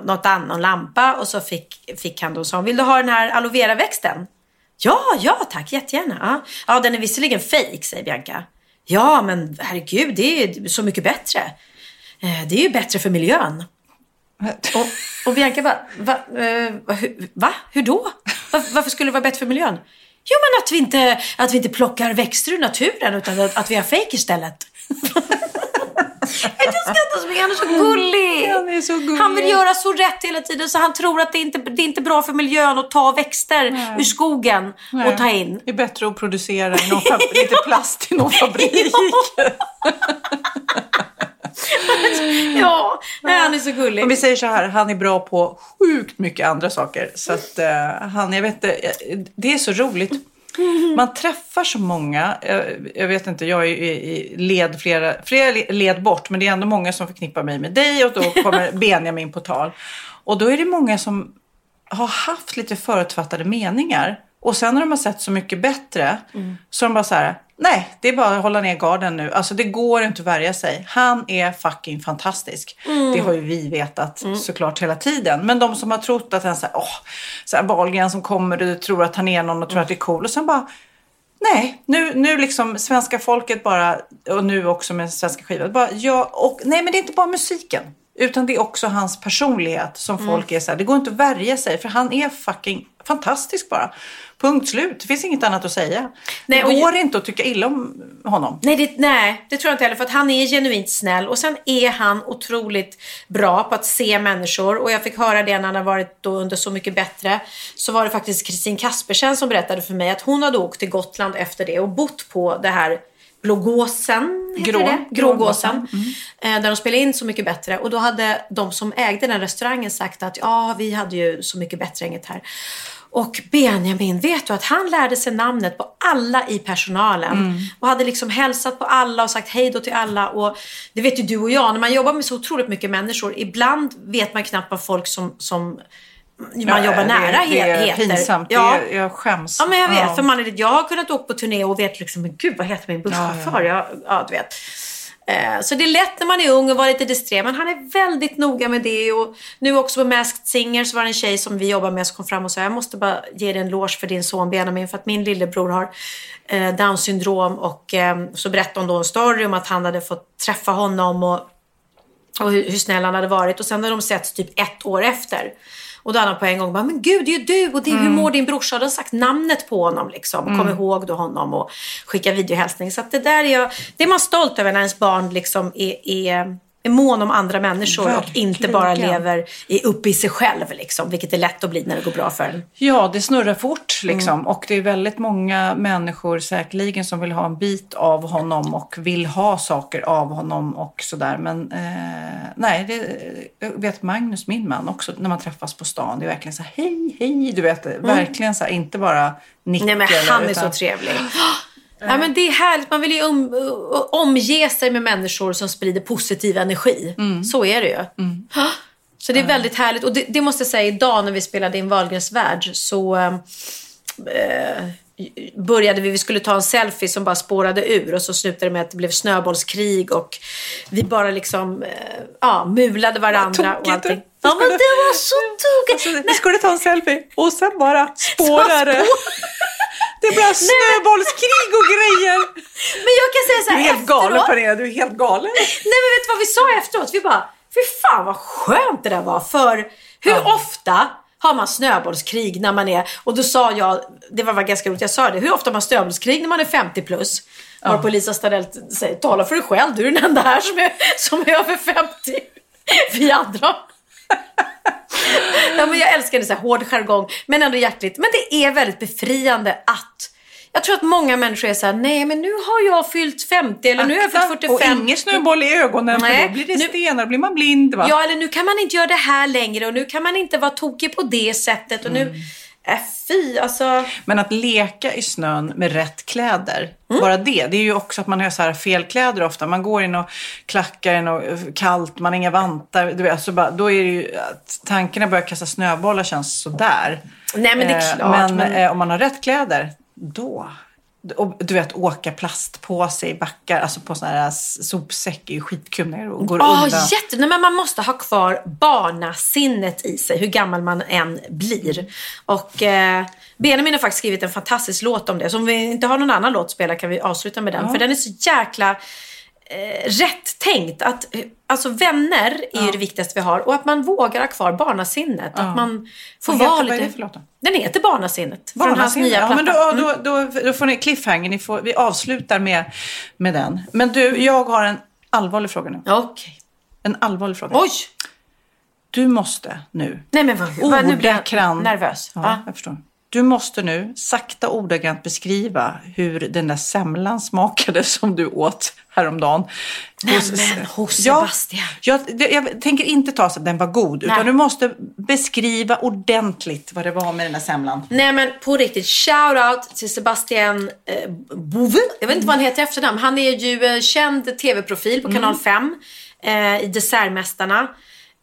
något annan lampa och så fick, fick han då sa vill du ha den här aloe vera växten? Ja, ja tack, jättegärna. Ja, ja den är visserligen fejk, säger Bianca. Ja, men herregud, det är ju så mycket bättre. Eh, det är ju bättre för miljön. Och, och Bianca bara, va, eh, va, hur, va? Hur då? Varför skulle det vara bättre för miljön? Jo, men att vi inte, att vi inte plockar växter ur naturen utan att, att vi har fake istället. Jag skrattar så mycket, han är så gullig. (laughs) Han är så gullig. Han vill göra så rätt hela tiden så han tror att det inte det är inte bra för miljön att ta växter ur skogen och ta in. Det är bättre att producera någon (laughs) lite plast i någon (laughs) fabrik. Ja, nej, han är så gullig. Om vi säger så här, han är bra på sjukt mycket andra saker. Så att eh, han, jag vet eh, det är så roligt. Man träffar så många, jag vet inte, jag är i, led flera, flera le- led bort, men det är ändå många som förknippar mig med dig och då kommer (laughs) Benjamin på tal. Och då är det många som har haft lite förutfattade meningar. Och sen när de har sett Så mycket bättre så är de bara så här, nej, det är bara att hålla ner garden nu. Alltså det går inte att värja sig. Han är fucking fantastisk. Det har ju vi vetat såklart hela tiden. Men de som har trott att han säger, åh, så här Wahlgren som kommer och tror att han är någon och tror att det är cool. Och sen bara, Nej, nu, nu liksom svenska folket bara, och nu också med svenska skivan, bara, ja, och, nej men det är inte bara musiken. Utan det är också hans personlighet som folk är så här, det går inte att värja sig för han är fucking fantastisk bara. Punkt slut, det finns inget annat att säga. Nej, det går ju- inte att tycka illa om honom. Nej det, nej, det tror jag inte heller. För att han är genuint snäll. Och sen är han otroligt bra på att se människor. Och jag fick höra det när han har varit då under Så mycket bättre. Så var det faktiskt Kristin Kaspersen som berättade för mig att hon hade åkt till Gotland efter det och bott på det här Blågåsen, Grå. det? Grågåsen. Grågåsen. Eh, där de spelade in Så mycket bättre. Och då hade de som ägde den restaurangen sagt att ja, vi hade ju Så mycket bättre-gänget här. Och Benjamin, vet du att han lärde sig namnet på alla i personalen. Mm. Och hade liksom hälsat på alla och sagt hej då till alla. Och det vet ju du och jag, när man jobbar med så otroligt mycket människor. Ibland vet man knappt vad folk som, som man jobbar det, nära det är he- heter. pinsamt. Ja. Det är, jag skäms. Ja, men jag vet. Ja. För man är, jag har kunnat åka på turné och vet liksom, men gud vad heter min busschaufför? Ja, ja. du vet. Eh, så det är lätt när man är ung och vara lite disträ, men han är väldigt noga med det. Och nu också på Masked Singer så var det en tjej som vi jobbar med som kom fram och sa jag måste bara ge dig en loge för din son Benjamin för att min lillebror har eh, Downs syndrom och eh, så berättade hon då en story om att han hade fått träffa honom och och hur, hur snäll han hade varit. Och sen hade de setts typ ett år efter. Och då hade han på en gång bara, men gud det är ju du och det, hur mår din brorsa? Då hade han sagt namnet på honom liksom. Kom Mm. ihåg då honom och skicka videohälsning. Så det där är jag, det är man stolt över när ens barn liksom är, är, är mån om andra människor och inte bara Verkligen. lever i, uppe i sig själv liksom. Vilket är lätt att bli när det går bra för en. Ja, det snurrar fort liksom. Mm. Och det är väldigt många människor säkerligen som vill ha en bit av honom och vill ha saker av honom och sådär. Men eh, nej, det, vet Magnus, min man också, när man träffas på stan, det är verkligen så här hej, hej, du vet, verkligen så här, inte bara nicka. Nej men eller- han är utan- så trevlig. (gasps) (gasps) Ja, men det är härligt. Man vill ju om, omge sig med människor som sprider positiv energi. Mm. Så är det ju. Så det är väldigt härligt. Och det, det måste jag säga, idag när vi spelade in Wahlgrens värld så eh, började vi, vi skulle ta en selfie som bara spårade ur och så slutade det med att det blev snöbollskrig och vi bara liksom eh, ja, mulade varandra och allting. Ja men det var så tokigt. Alltså, vi skulle ta en selfie och sen bara (laughs) spårar det. Det blev snöbollskrig och grejer. Men jag kan säga så Du här är helt galen Pernilla, du är helt galen. Nej men vet du vad vi sa efteråt? Vi bara, fy fan vad skönt det där var. För hur ofta har man snöbollskrig när man är, och då sa jag, det var, ganska roligt, jag sa det, hur ofta har man snöbollskrig när man är 50 plus? Varpå Lisa Stadell säger, tala för dig själv, du är den enda här som är, som är över 50. Vi andra. Ja, men jag älskar det så här hård jargong, men ändå hjärtligt. Men det är väldigt befriande att jag tror att många människor är så här, nej men nu har jag fyllt 50 eller nu har jag fyllt 45. Och ingen snöboll i ögonen för Nej, då blir det nu- stenar, då blir man blind va? Ja, eller nu kan man inte göra det här längre och nu kan man inte vara tokig på det sättet och Mm. nu... Äh, fy, alltså... Men att leka i snön med rätt kläder, Mm. bara det. Det är ju också att man har så här fel kläder ofta. Man går in och klackar in och kallt, man har inga vantar. Du vet, alltså bara, då är det ju att tankarna börjar kasta snöbollar känns sådär. Nej, men det är Eh, klart, Men, men- eh, om man har rätt kläder, då. Och, du vet, åka plastpåse i backar, alltså på sån här sopsäck är ju skitkul när det går Åh, undan. jätte... Nej, men man måste ha kvar barnasinnet i sig, hur gammal man än blir. Och eh, Benjamin har faktiskt skrivit en fantastisk låt om det. Så om vi inte har någon annan låt att spela kan vi avsluta med den. Ja. För den är så jäkla eh, rätt tänkt. Att, eh, alltså vänner är ju det viktigaste vi har. Och att man vågar ha kvar barnasinnet. Ja. Att man får vara lite... vad är det för låt då? Den heter Barnasinnet. Från hans Barnasinne. nya ja, men då, Mm. då, då, då får ni cliffhanger. Ni får, vi avslutar med, med den. Men du, jag har en allvarlig fråga nu. Okej. En allvarlig fråga. Oj! Du måste nu Nej men vad, vad nu blir jag nervös. Ja, Ja. jag förstår. Du måste nu sakta ordagrant beskriva hur den där semlan smakade (laughs) som du åt häromdagen. Nämen, hos Ja, Sebastian. Jag, det- jag tänker inte ta så att den var god, utan Nej. du måste beskriva ordentligt vad det var med den där semlan. Nej men på riktigt, shout out till Sebastian eh, Bove. Jag vet inte vad han heter i efternamn. Han är ju eh, känd tv-profil på kanal 5 eh, i Dessertmästarna.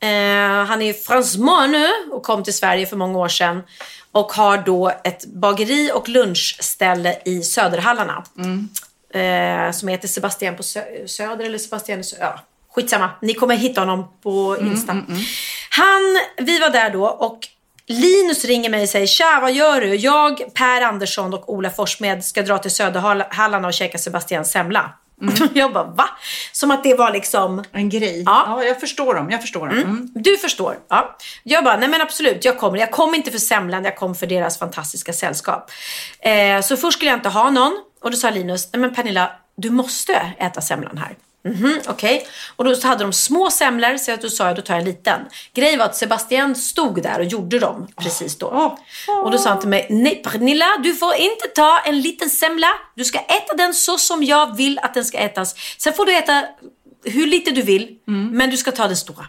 Eh, han är fransman nu och kom till Sverige för många år sedan. Och har då ett bageri och lunchställe i Söderhallarna. Eh, som heter Sebastian på Sö- Söder eller Sebastian i Sö- ja, Skitsamma, ni kommer hitta honom på Insta. Han, vi var där då och Linus ringer mig och säger Tja, vad gör du? Jag, Per Andersson och Ola Forssmed ska dra till Söderhallarna och käka Sebastians semla. (laughs) Jag bara, va? Som att det var liksom... En grej. Ja. Ja, jag förstår dem. Jag förstår dem. Mm. Du förstår. Ja. Jag bara, nej men absolut, jag kommer. Jag kommer inte för semlan, jag kommer för deras fantastiska sällskap. Eh, så först skulle jag inte ha någon. Och då sa Linus, nej men Pernilla, du måste äta semlan här. Mhm, Okej. Och då hade de små semlor så då sa jag då tar jag en liten. Grejen var att Sebastian stod där och gjorde dem precis då. Och då sa han till mig, nej Pernilla du får inte ta en liten semla. Du ska äta den så som jag vill att den ska ätas. Sen får du äta hur lite du vill, men du ska ta den stora.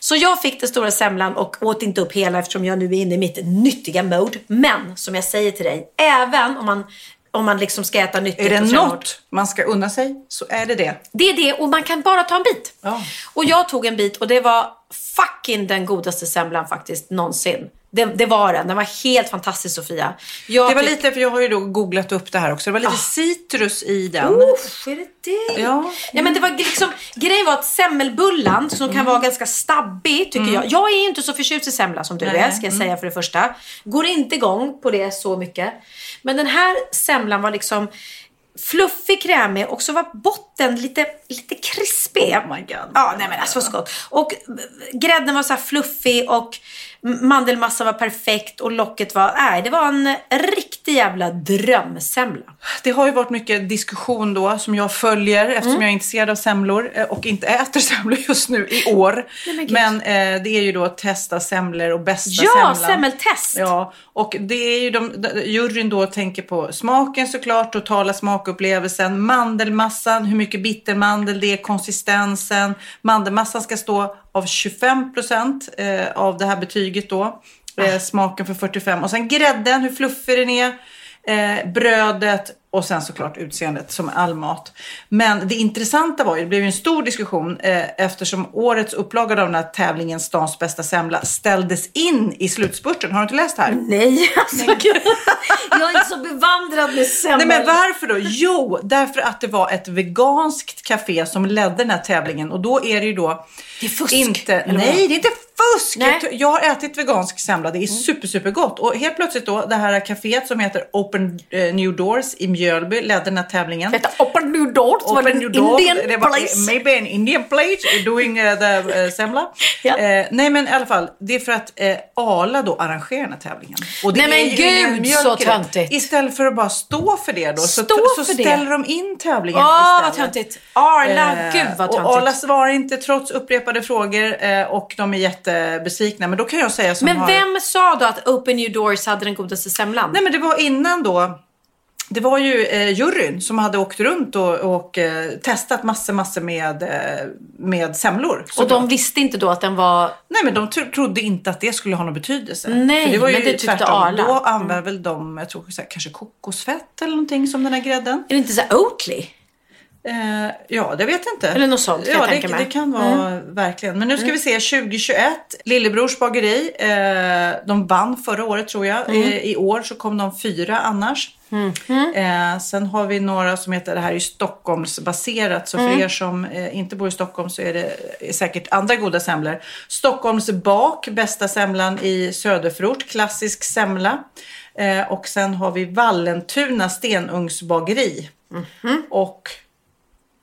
Så jag fick den stora semlan och åt inte upp hela eftersom jag nu är inne i mitt nyttiga mode. Men som jag säger till dig, även om man, om man liksom ska äta nyttigt Är det hårt, något man ska unna sig så är det det. det är det och man kan bara ta en bit. Och jag tog en bit och det var fucking den godaste semlan faktiskt någonsin. Det, det var den. Den var helt fantastisk Sofia. Jag Det var lite, för jag har ju då googlat upp det här också. Det var lite citrus i den. Usch, är det det? Ja. Ja men det var liksom, grejen var att semmelbullan som kan vara ganska stabbig tycker Mm. jag. Jag är inte så förtjust i semla som du Nej. är ska jag Mm. säga för det första. Går inte igång på det så mycket. Men den här semlan var liksom fluffig, krämig och så var botten lite, lite krispig. Oh my god. Ja, nej men alltså så gott. Och grädden var så fluffig och mandelmassan var perfekt och locket var, nej det var en riktig jävla drömsemla. Det har ju varit mycket diskussion då som jag följer eftersom Mm. jag är intresserad av semlor eh, och inte äter semlor just nu i år. Nej, men men eh, det är ju då att testa semlor och bästa Ja, semlan. semmeltest! Ja, och det är ju de, juryn då tänker på smaken såklart, totala smakupplevelsen, mandelmassan, hur mycket bittermandel det är, konsistensen. Mandelmassan ska stå av 25 procent eh, av det här betyget då. Eh, smaken för 45 och sen grädden, hur fluffig den är. Eh, brödet och sen såklart utseendet som all mat. Men det intressanta var ju, det blev ju en stor diskussion eh, eftersom årets upplaga av den här tävlingen Stans bästa semla ställdes in i slutspurten. Har du inte läst det här? Nej, alltså gud. Jag är inte så bevandrad med semmel. Nej men varför då? Jo, därför att det var ett veganskt café som ledde den här tävlingen och då är det ju då Det är fusk. inte, nej det är inte fusk! Jag, jag har ätit vegansk semla, det är super super gott och helt plötsligt då det här kaféet som heter Open eh, New Doors i Mjölby ledde den här tävlingen. Detta Open New Doors var det en New Door. Indian det var, place. Maybe an Indian place doing uh, the uh, semla. Ja. Eh, nej men i alla fall, det är för att eh, Arla då arrangerar den här tävlingen. Och det Nej, men gud, mjölk så det. töntigt. Istället för att bara stå för det då så, Stå så för det. ställer de in tävlingen Åh, vad istället. töntigt. Arla, Eh, gud vad Och töntigt. Arla svarar inte trots upprepade frågor eh, och de är jättebesvikna. Men då kan jag säga som Men har... vem sa då att Open New Doors hade den godaste semlan? Nej men det var innan då. Det var ju eh, juryn som hade åkt runt och, och eh, testat massor, massor med, eh, med semlor. och de visste inte då att den var... Nej men de tro- trodde inte att det skulle ha någon betydelse. Nej, För det var ju men det tyckte tvärtom. Arla. Då använde väl de, jag tror här, kanske kokosfett eller någonting som den här grädden. Är det inte så här Oatly? Eh, ja, det vet jag inte. Eller något sånt, kan ja, jag det, tänka mig. Mm. det kan vara verkligen. Men nu ska vi se 2021. Lillebrors bageri. Eh, de vann förra året tror jag. Mm. Eh, I år så kom de fyra annars. Eh, sen har vi några som heter, det här är ju Stockholmsbaserat. Så för Mm. er som eh, inte bor i Stockholm så är det är säkert andra goda semlor. Stockholms bak, bästa semlan i söderförort. Klassisk semla. Eh, och sen har vi Vallentuna stenugnsbageri. Och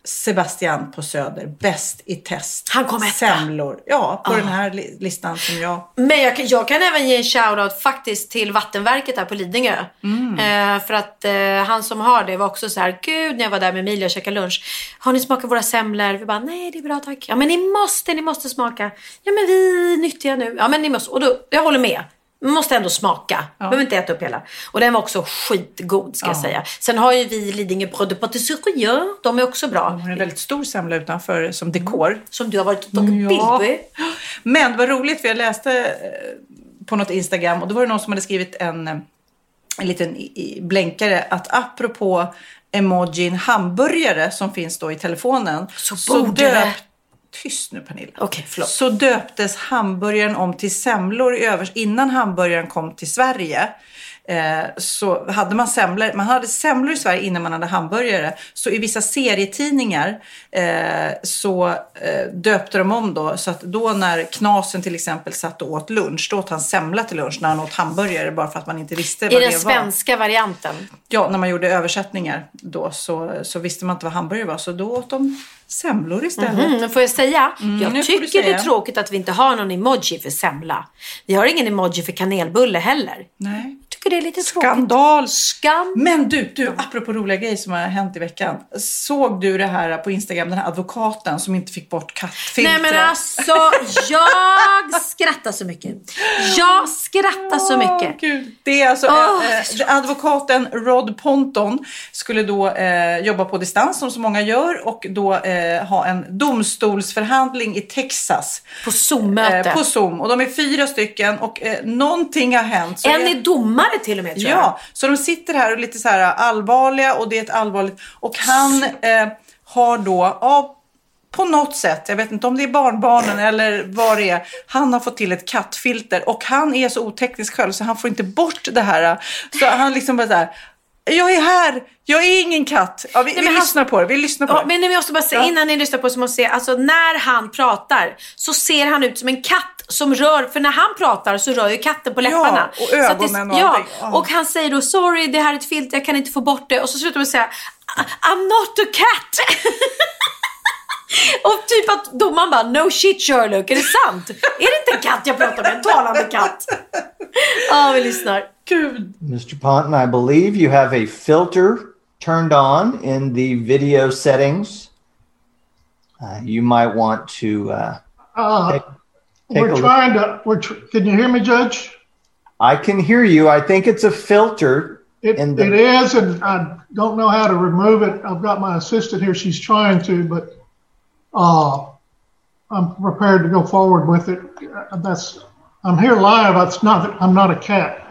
Sebastian på Söder, bäst i test. Han kom etta. Semlor. Ja, på Ah. den här li- listan som jag... Men jag, kan- jag kan även ge en shoutout faktiskt till Vattenverket här på Lidingö. Mm. Eh, för att eh, han som har det var också så här, gud när jag var där med Emilia och käkade lunch. Har ni smakat våra semlor? Vi bara, nej det är bra tack. Ja men ni måste, ni måste smaka. Ja men vi är nyttiga nu. Ja men ni måste. Och då, jag håller med. Man måste ändå smaka. Behöver inte äta upp hela. Och den var också skitgod ska jag Ja. säga. Sen har ju vi Lidingö Bröd de Patisserie. De är också bra. De har en väldigt stor semla utanför som dekor. Som du har varit och tagit Ja. bild på. Men vad roligt för jag läste eh, på något Instagram och då var det någon som hade skrivit en, eh, en liten blänkare att apropå emojin hamburgare som finns då i telefonen. Så borde det- Tyst nu Pernilla. Okej, förlåt. Så döptes hamburgaren om till semlor i övers innan hamburgaren kom till Sverige. Eh, så hade man semlor, man hade semlor i Sverige innan man hade hamburgare. Så i vissa serietidningar eh, så eh, döpte de om då. Så att då när Knasen till exempel satt och åt lunch, då åt han semla till lunch när han åt hamburgare bara för att man inte visste I vad den det var. svenska varianten. Ja, när man gjorde översättningar då så, så visste man inte vad hamburgare var. Så då åt de semlor istället. Mm, men får jag säga? Mm, jag tycker det säga. är tråkigt att vi inte har någon emoji för semla. Vi har ingen emoji för kanelbulle heller. Nej. Tycker det är lite tråkigt. Skandal! Skam. Men du, du, apropå roliga grejer som har hänt i veckan. Såg du det här på Instagram, den här advokaten som inte fick bort kattfiltret? Nej men alltså, jag skrattar så mycket. Jag skrattar så mycket. Gud. Det är alltså Åh, eh, eh, advokaten Rod Ponton skulle då eh, jobba på distans som så många gör och då eh, ha en domstolsförhandling i Texas. På Zoom-möte. Eh, på Zoom. Och de är fyra stycken och eh, någonting har hänt. En är domare till och med tror jag. Ja, så de sitter här och lite så här allvarliga och det är ett allvarligt och han eh, har då ja, på något sätt, jag vet inte om det är barnbarnen eller vad det är, han har fått till ett kattfilter och han är så oteknisk själv så han får inte bort det här. Så han liksom bara så här, jag är här, jag är ingen katt. Ja, vi Nej, vi han- lyssnar på det, vi lyssnar på Ja, det. men jag måste bara säga, Ja. innan ni lyssnar på så måste jag säga, alltså när han pratar så ser han ut som en katt som rör, för när han pratar så rör ju katten på läpparna. och Så att ögonen det, och ja, allting. Ja. och han säger då sorry det här är ett filter, jag kan inte få bort det. Och så slutar man säga I'm not a cat. (laughs) och typ att domaren bara no shit Sherlock, är det sant? är det inte en katt jag pratar med? En talande katt? Ja, vi lyssnar. Gud. Mr. Ponton, I believe you have a filter turned on in the video settings. Uh, you might want to uh, Uh, we're a look. trying to. We're. Tr- can you hear me, Judge? I can hear you. I think it's a filter It, the it is, and I don't know how to remove it. I've got my assistant here; she's trying to, but uh, I'm prepared to go forward with it. That's. I'm here live. It's not. I'm not a cat.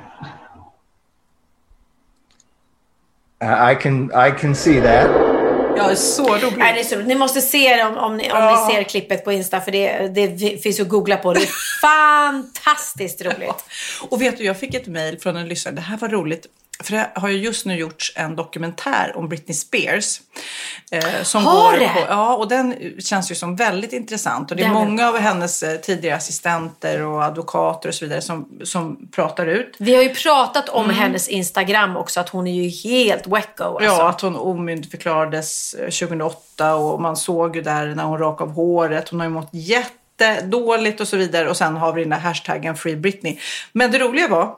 I can I can see that. Ja, så roligt. Nej, det är så, roligt. ni måste se det om, om, ni, om Ja. ni ser klippet på Insta för det, det finns att googla på. Det är (laughs) fantastiskt roligt. Och vet du, jag fick ett mejl från en lyssnare. Det här var roligt. För det har ju just nu gjorts en dokumentär om Britney Spears. Eh, som Har går? På, ja, och den känns ju som väldigt intressant. Och det är Den många av hennes eh, tidigare assistenter och advokater och så vidare som, som pratar ut. Vi har ju pratat om hennes Instagram också, att hon är ju helt wacko. Alltså. Ja, att hon omyndigförklarades eh, 2008 och man såg ju där när hon rakade av håret. Hon har ju mått jättedåligt och så vidare. Och sen har vi den där hashtaggen Free Britney. Men det roliga var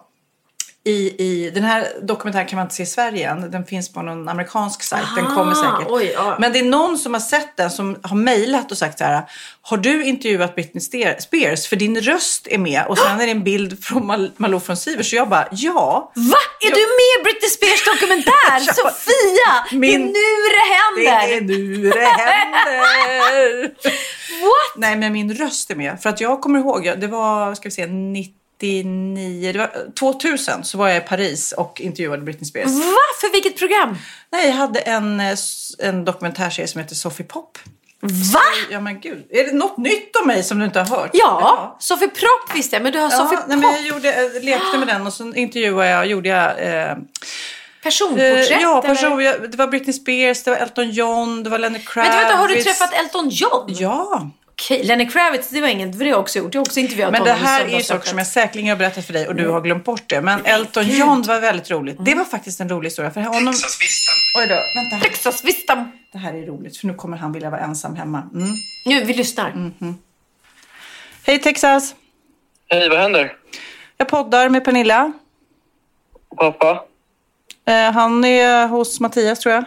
i, i den här dokumentären kan man inte se i Sverige än. Den finns på någon amerikansk sajt. Den Ah, kommer säkert. oj, ja. Men det är någon som har sett den som har mejlat och sagt så här. Har du intervjuat Britney Spears? För din röst är med. Och sen är det en bild från Mal- Malou från Sivers. Så jag bara, ja. Va? Är du med i Britney Spears dokumentär? (laughs) Sofia! Min- Det är nu det händer! Det är nu det händer! (laughs) What? Nej, men min röst är med. För att jag kommer ihåg, jag- det var, ska vi se, 99, det var 2000 så var jag i Paris och intervjuade Britney Spears. Va? För vilket program? Nej, jag hade en, eh, en dokumentärserie som heter Sophie Pop. Va? Ja men gud, är det något nytt om mig som du inte har hört? Ja, Sofie Propp visste jag, men du har Sofie Ja, nej, men jag gjorde, jag lekte med den och så intervjuade jag, gjorde jag eh, Personporträtt? eh, Ja, person, jag, det var Britney Spears, det var Elton John, det var Lenny Kravitz. Vänta, vänta, har du träffat Elton John? Ja. Okej, Lenny Kravitz, det var inget, för det har jag också gjort. Jag har också intervjuat Men det här är ju saker som jag säkerligen har berättat för dig och du har glömt bort det. Men Elton gud. John var väldigt roligt. Det var faktiskt en rolig historia. För honom... Oj då, vänta. Texasvistan. Det här är roligt för nu kommer han vilja vara ensam hemma. Mm. Nu, vi lyssnar. Hej Texas! Hej, vad händer? Jag poddar med Pernilla. Pappa? Eh, han är hos Mattias tror jag.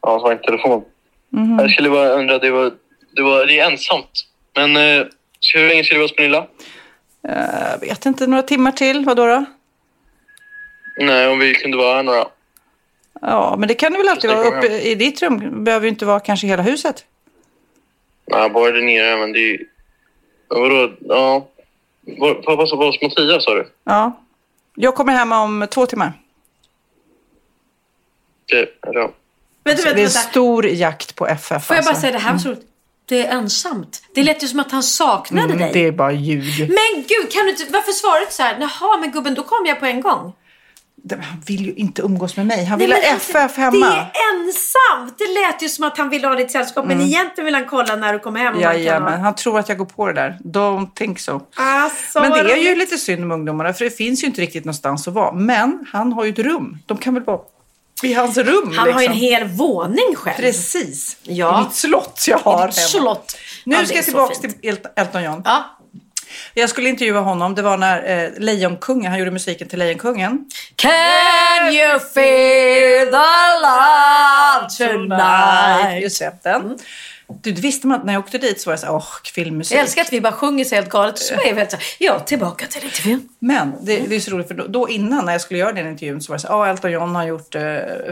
Ja, han svarade i telefon. Mhm. Jag skulle bara undra, det var, det var det är ensamt. Men eh, hur länge ska du vara hos Pernilla? Eh, vet inte, några timmar till. Vadå då? Nej, om vi kunde vara här några. Ja, men det kan du väl alltid Jag vara uppe i ditt rum. behöver ju inte vara kanske hela huset. Nej, bara där nere, men det är ju... Ja, Vadå? Ja. Var- Pappa sa var hos Mattias, sa du? Ja. Jag kommer hem om två timmar. Okej, ja. Vänta, det är vänta, en vänta. stor jakt på FF. Får jag bara alltså. säga, det här var så roligt. Det är ensamt. Det lät ju som att han saknade Mm, dig. det är bara ljud. Men gud, kan du inte, varför svarar du så här? Jaha, men gubben, då kom jag på en gång. Han vill ju inte umgås med mig. Han Nej, vill ha men alltså, FF hemma. Det är ensamt. Det lät ju som att han ville ha ditt sällskap. Men egentligen vill han kolla när du kommer hem. kan Jajamän, ha- han tror att jag går på det där. Don't think so. Alltså, Men det är ju lite synd om ungdomarna för det finns ju inte riktigt någonstans att vara. Men han har ju ett rum. De kan väl vara i hans rum. Han har ju en liksom. hel våning själv. Precis. Ja. I mitt slott jag har I ditt slott. Nu Ja, ska jag tillbaka till El- Elton John. Ja. Jag skulle intervjua honom. Det var när eh, Lejonkungen, han gjorde musiken till Lejonkungen. Can you feel the love tonight? Just det, den. Du, visste man att när jag åkte dit så var det så här, åh, filmmusik. Jag älskar att vi bara sjunger så helt galet. Så är jag helt så här, ja, tillbaka till intervjun. Men det, det är så roligt för då, då innan när jag skulle göra den intervjun så var det så här, ja Elton John har gjort eh,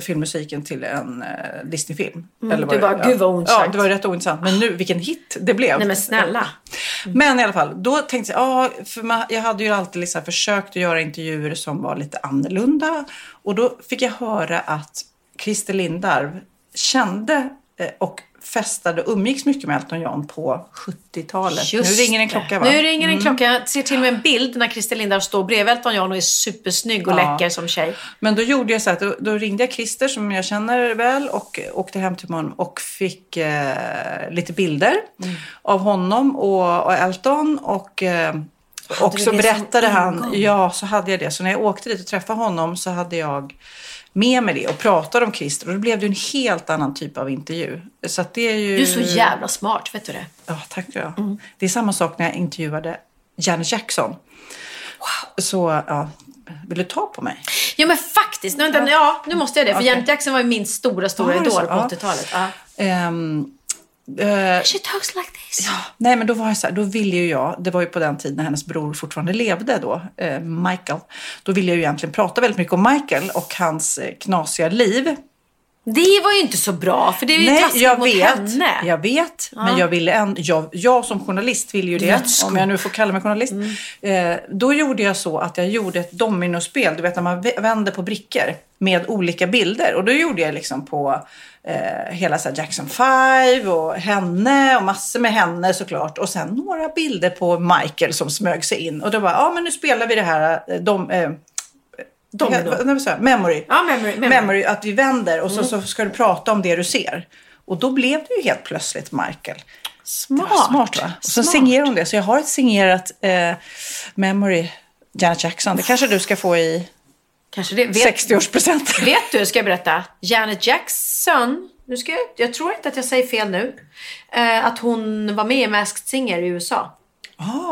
filmmusiken till en eh, Disney-film. Mm, vad du det- bara, gud vad Ja, ointressant. det var rätt ointressant. Men nu, vilken hit det blev. Nej men snälla. Men i alla fall, då tänkte jag, ja, för man, jag hade ju alltid liksom försökt att göra intervjuer som var lite annorlunda. Och då fick jag höra att Christer Lindarw kände eh, och festade och umgicks mycket med Elton John på 70-talet. Nu ringer en klocka va? Nu ringer en Mm. klocka. Jag ser till med en bild när Christer Lindarw står bredvid Elton John och är supersnygg och Ja. läcker som tjej. Men då gjorde jag så här, då, då ringde jag Christer som jag känner väl och åkte hem till honom och fick eh, lite bilder Mm. av honom och, och Elton och eh, och så berättade han, ja så hade jag det. Så när jag åkte dit och träffade honom så hade jag med mig det och pratade om Christer och då blev det en helt annan typ av intervju. Så det är ju... Du är så jävla smart, vet du det? Ja, tack du ha. Det är samma sak när jag intervjuade Janet Jackson. Wow. Så, ja, vill du ta på mig? Ja men faktiskt. Nu, vänta, ja, nu måste jag det. För Okej. Janet Jackson var ju min stora, stora Ja, idol på Ja. 80-talet. Ja. Ehm, eh, She talks like this. nej, men då var jag så här, då ville ju jag, det var ju på den tiden när hennes bror fortfarande levde då, eh, Michael. Då ville jag ju egentligen prata väldigt mycket om Michael och hans eh, knasiga liv. Det var ju inte så bra, för det är ju Nej, taskigt jag mot vet. henne. Jag vet, men Ja. jag ville en, jag, jag som journalist vill ju det, om jag nu får kalla mig journalist. Mm. Eh, då gjorde jag så att jag gjorde ett dominospel, du vet när man vä- vänder på brickor med olika bilder. Och då gjorde jag liksom på eh, hela så Jackson 5 och henne och massor med henne såklart. Och sen några bilder på Michael som smög sig in. Och då bara, ja men nu spelar vi det här, eh, dom, eh, Domino. vad sa jag? Memory. Ja, memory, memory. memory. Att vi vänder och så, Mm. så ska du prata om det du ser. Och då blev det ju helt plötsligt Michael. Smart. Smart va? Och så Smart. hon det. Så jag har ett signerat eh, Memory Janet Jackson. Det kanske du ska få i Kanske det. Vet, 60-årspresent. (laughs) vet du, ska jag berätta. Janet Jackson, nu ska jag, jag tror inte att jag säger fel nu. Eh, att hon var med i Masked Singer i USA.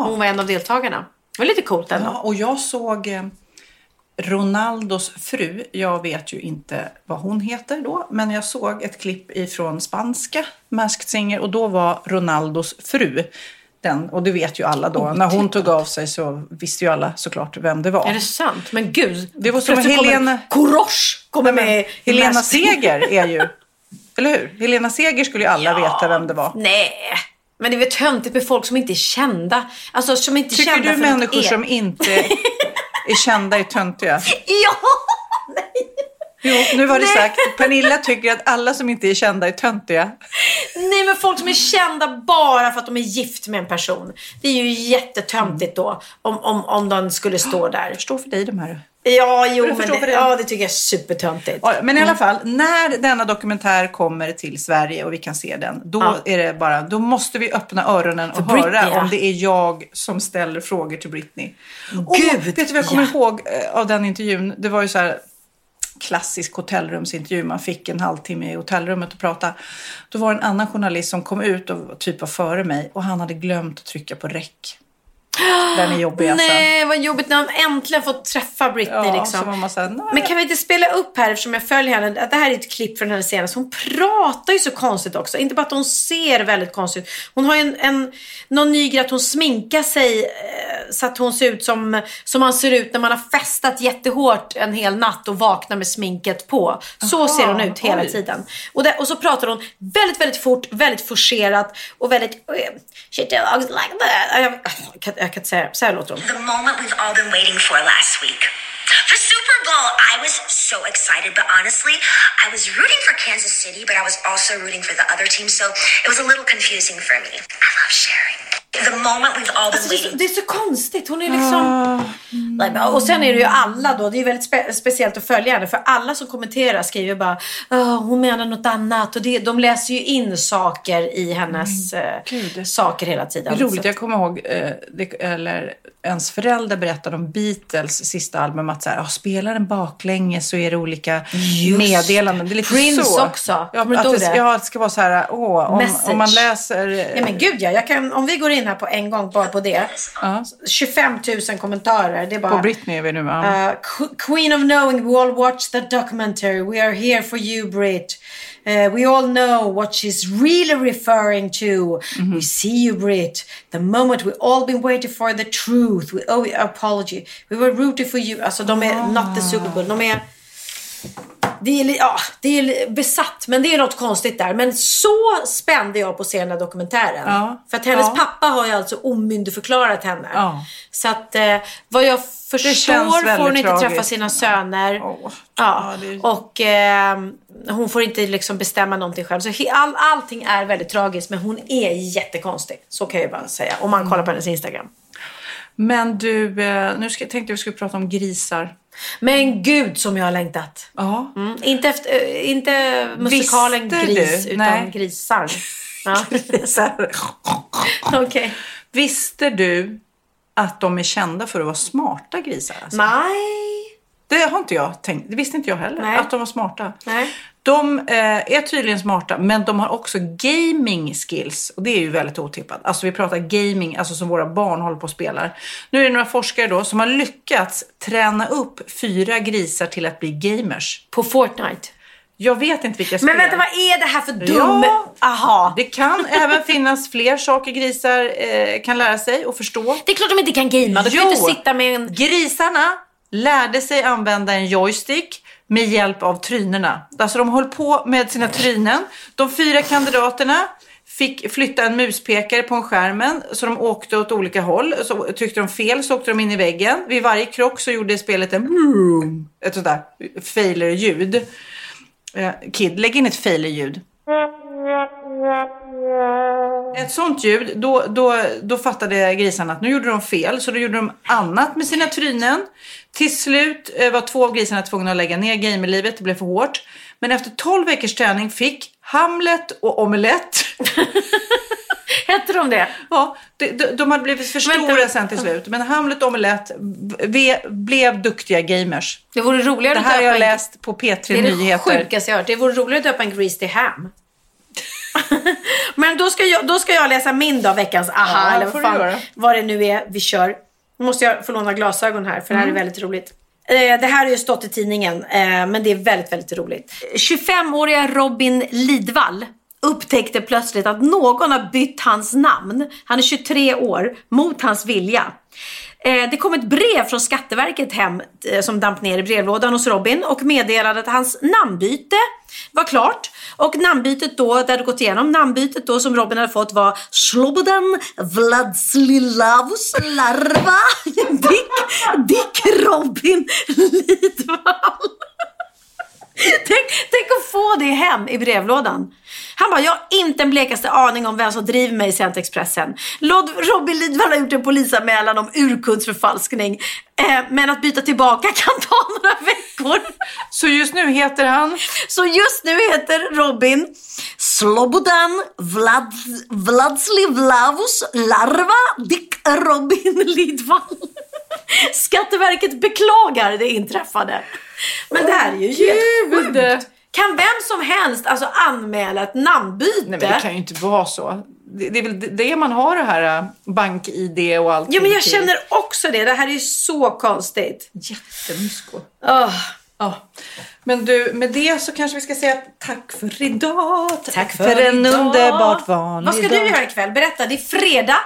Hon var en av deltagarna. Det var lite coolt ändå. Ja, och jag såg eh, Ronaldos fru. Jag vet ju inte vad hon heter då. Men jag såg ett klipp ifrån spanska Masked Singer. Och då var Ronaldos fru den. Och det vet ju alla då. När hon tog av sig så visste ju alla såklart vem det var. Är det sant? Men gud. Det var som Helena... Korosh kommer med Helena. Seger är ju... Eller hur? Helena Seger skulle ju alla veta vem det var. Nej. Men det är väl töntigt med folk som inte är kända. Alltså som inte Tycker kända du för människor som inte (laughs) är kända är töntiga? (laughs) Ja! Jo, nu var det Nej. sagt. Pernilla tycker att alla som inte är kända är töntiga. Nej men folk som är kända bara för att de är gift med en person. Det är ju jättetöntigt då. Om, om, om de skulle stå där. Jag förstår för dig de här. Ja, jo men det, det. ja, det tycker jag är supertöntigt. Ja, Men i Mm. alla fall, när denna dokumentär kommer till Sverige och vi kan se den, då Ja. är det bara, då måste vi öppna öronen och För Britney, höra ja. om det är jag som ställer frågor till Britney. Gud, och, vet du vad jag kommer ihåg eh, av den intervjun? Det var ju så här klassisk hotellrumsintervju. Man fick en halvtimme i hotellrummet att prata. Då var det en annan journalist som kom ut och typ var före mig och han hade glömt att trycka på räck. (gasps) Den är jobbig alltså. Nej, vad jobbigt när han äntligen fått träffa Britney. Ja, liksom. nej. Men kan vi inte spela upp här, eftersom jag följer henne, att det här är ett klipp från henne senast. Hon pratar ju så konstigt också. Inte bara att hon ser väldigt konstigt. Hon har ju en, en, någon ny grej att hon sminkar sig eh, så att hon ser ut som, som man ser ut när man har festat jättehårt en hel natt och vaknar med sminket på. Så Aha, ser hon ut hela oj. tiden. Och, det, och så pratar hon väldigt, väldigt fort, väldigt forcerat och väldigt... talks like that. Jag, jag, kan, jag kan inte säga, så här låter hon. The moment we've all been waiting for last week. For Super Bowl, I was so excited, but honestly, I was rooting for Kansas City, but I was also rooting for the other team, so it was a little confusing for me. I love sharing. The moment we've all been Alltså, det, är så, waiting det är så konstigt. Hon är liksom... Men- Och sen är det ju alla då. Det är väldigt spe speciellt att följa henne. För alla som kommenterar skriver bara "Ah, hon menar något annat. Och det, de läser ju in saker i hennes eh, saker hela Det tiden. är roligt, Så- jag kommer ihåg, eh, det, eller ens föräldrar berättade om Beatles sista album att så här, ah, spelar den baklänges så är det olika Just meddelanden. Det är lite Prince så. också. Ja, du att det, det? ja, det ska vara så här, åh, om, om man läser... Ja men gud ja, jag kan, om vi går in här på en gång bara på det. 25 000 kommentarer. Det är bara... På Britney är vi nu. Uh, Qu- Queen of Knowing, we all watched that documentary. We are here for you, Brit. Uh, we all know what she's really referring to. We see you, Brit. The moment we all been waiting for the truth. We owe you an apology. We were rooting for you. Alltså, de är not the Super Bowl. De är... Det är, ja, det är besatt, men det är något konstigt där. Men så spände jag på att se den här dokumentären. Ja. För att hennes Ja. pappa har ju alltså omyndigförklarat henne. Ja. Så att eh, vad jag förstår får hon inte träffa tragiskt. sina söner. Ja. Och eh, hon får inte liksom bestämma någonting själv. Så all, allting är väldigt tragiskt. Men hon är jättekonstig. Så kan jag bara säga. Om man kollar på hennes Instagram. Men du, eh, nu ska, tänkte jag vi skulle prata om grisar. Men gud som jag har längtat. Ja. Mm, inte, efter, eh, inte musikalen Visste Gris, du? utan Nej. grisar. (laughs) Ja. Okej. Visste du att de är kända för att vara smarta grisar? Alltså? Nej. Det har inte jag tänkt. Det visste inte jag heller. Nej. Att de var smarta. Nej. De eh, är tydligen smarta, men de har också gaming skills. Och det är ju väldigt otippat. Alltså vi pratar gaming, alltså som våra barn håller på och spelar. Nu är det några forskare då som har lyckats träna upp fyra grisar till att bli gamers. På Fortnite? Jag vet inte vilka spel. Men vänta, vad är det här för dum... Ja, Aha. det kan även finnas fler saker grisar eh, kan lära sig och förstå. Det är klart de inte kan gamea. De kan ju inte sitta med en... Grisarna lärde sig använda en joystick med hjälp av trynerna. Alltså de höll på med sina trynen. De fyra kandidaterna fick flytta en muspekare på en skärmen så de åkte åt olika håll. Så tryckte de fel så åkte de in i väggen. Vid varje krock så gjorde spelet en boom, ett sånt där failure-ljud. Eh, kid, lägg in ett failure-ljud. Ett sånt ljud, då, då, då fattade grisarna att nu gjorde de fel. Så då gjorde de annat med sina trynen. Till slut eh, var två av grisarna tvungna att lägga ner gamerlivet. Det blev för hårt. Men efter 12 veckors träning fick Hamlet och Omelett. (laughs) Hette de det? Ja, de, de, de hade blivit för stora sen till slut. Men Hamlet och Omelett v- blev duktiga gamers. Det vore roligare Det här har jag en- läst på P3 Det är det Nyheter. sjukaste jag hört. Det vore roligare att döpa en gris till ham. (laughs) Men då ska, jag, då ska jag läsa min då, veckans aha, Ja, eller vad, fan, vad det nu är vi kör. Nu måste jag få låna glasögon här, för det här är Mm. väldigt roligt. Eh, det här har ju stått i tidningen, eh, men det är väldigt, väldigt roligt. 25-åriga Robin Lidvall upptäckte plötsligt att någon har bytt hans namn. Han är 23 år, mot hans vilja. Eh, det kom ett brev från Skatteverket hem eh, som damp ner i brevlådan hos Robin och meddelade att hans namnbyte var klart. Och namnbytet då, där det gått igenom, namnbytet då som Robin hade fått var Slobodan Vladslilavus Larva (laughs) Dick, Dick Robin Lidvall. Tänk, tänk att få det hem i brevlådan. Han bara, jag har inte en blekaste aning om vem som driver mig, sänt Expressen. Lod Robin Lidvall har gjort en polisanmälan om urkundsförfalskning. Eh, men att byta tillbaka (laughs) kan ta några veckor. Så just nu heter han? Så just nu heter Robin Slobodan Vlad, Vladslivlavus Larva Dick Robin Lidvall. Skatteverket beklagar det inträffade. Men det här är ju helt sjukt. Kan vem som helst alltså anmäla ett namnbyte? Nej, men det kan ju inte vara så. Det, det är väl det man har det här äh, bank-id och allt. Ja, men jag känner också det. Det här är så konstigt. Jättemysko. Oh. Ja. Men du, med det så kanske vi ska säga tack för idag. Tack för, för en idag. underbart vanlig Vad ska dag. du göra ikväll? Berätta. Det är fredag.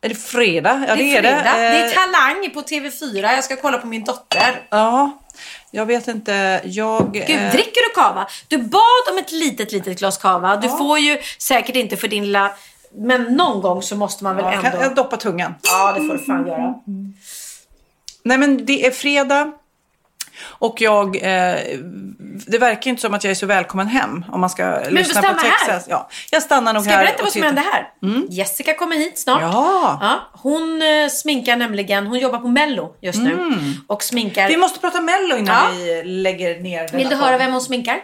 Är det fredag? Ja, det, det är är det. Det är Eh, Talang på TV4. Jag ska kolla på min dotter. Ja, jag vet inte. Jag... Gud, eh, dricker du kava? Du bad om ett litet, litet glas kava. Du får ju säkert inte för din lilla... Men någon gång så måste man väl ja, ändå... kan jag doppa tungan? Ja, det får du fan göra. Nej, men det är fredag. Och jag, eh, det verkar inte som att jag är så välkommen hem om man ska du lyssna på stannar här. Texas. Ja, jag stannar nog Ska jag här. berätta vad som händer här? Jessica kommer hit snart. Ja. Ja, hon eh, sminkar nämligen, hon jobbar på Mello just nu. Mm. Och sminkar... Vi måste prata Mello innan Ja. vi lägger ner Vill du höra vem hon sminkar?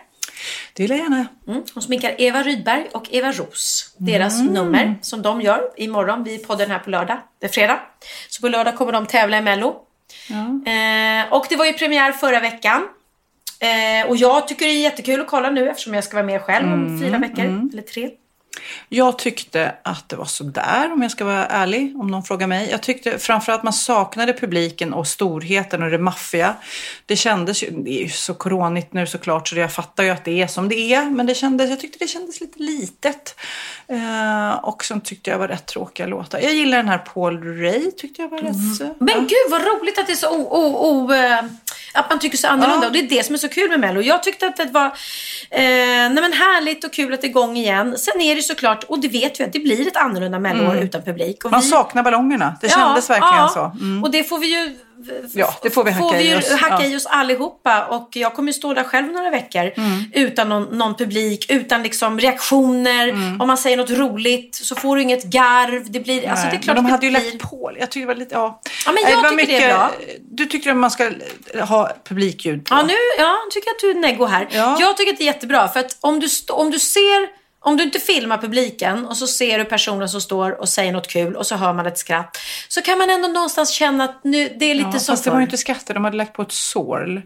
Det vill jag gärna. Mm. Hon sminkar Eva Rydberg och Eva Ros. Deras nummer som de gör imorgon. Vi poddar den här på lördag. Det är fredag. Så på lördag kommer de tävla i Mello. Eh, och det var ju premiär förra veckan. Eh, och jag tycker det är jättekul att kolla nu eftersom jag ska vara med själv om Mm, fyra veckor. Eller tre. Jag tyckte att det var sådär om jag ska vara ärlig, om någon frågar mig. Jag tyckte framförallt man saknade publiken och storheten och det maffiga. Det kändes ju, det är ju så coronigt nu såklart så jag fattar ju att det är som det är. Men det kändes, jag tyckte det kändes lite litet. Eh, och sen tyckte jag var rätt tråkiga låtar. Jag gillar den här Paul Ray tyckte jag var rätt... så- Men gud vad roligt att det är så o, o, o, eh, att man tycker så annorlunda. Ja. Och det är det som är så kul med Mello. Jag tyckte att det var eh, nej men härligt och kul att det är igång igen. Sen är det såklart, och det vet vi att det blir ett annorlunda Mello Mm. utan publik. Och Man vi- saknar ballongerna. Det Ja, kändes verkligen ja. så. Mm. Och det får vi ju Ja, det får vi hacka får vi i oss. hacka Ja. i oss allihopa. Och jag kommer ju stå där själv några veckor Mm. utan någon, någon publik, utan liksom reaktioner. Mm. Om man säger något roligt så får du inget garv. Det blir, alltså det är klart men de hade det ju blir... lagt på. Jag tycker det var lite, ja. Ja, men Nej, jag var tycker det är bra. Du tycker att man ska ha publikljud på? Ja, nu ja, tycker jag att du är neggo här. Jag tycker att det är jättebra. För att om du, om du ser... Om du inte filmar publiken och så ser du personen som står och säger något kul och så hör man ett skratt. Så kan man ändå någonstans känna att nu, det är lite ja, som fast det var ju inte skatter, de hade lagt på ett sorl.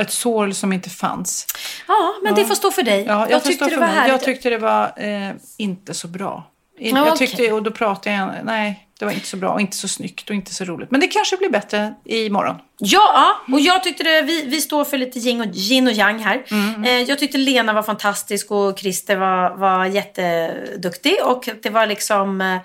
Ett sorl som inte fanns. Ja, men det får stå för dig. Ja, jag, jag tyckte det för var härligt. Jag tyckte det var eh, inte så bra. Ja, jag tyckte, och då pratade jag, nej, det var inte så bra och inte så snyggt och inte så roligt. Men det kanske blir bättre imorgon. Ja, och jag tyckte det, vi, vi står för lite yin och, yin och yang här. Mm. Eh, jag tyckte Lena var fantastisk och Christer var, var jätteduktig. Och det var liksom eh,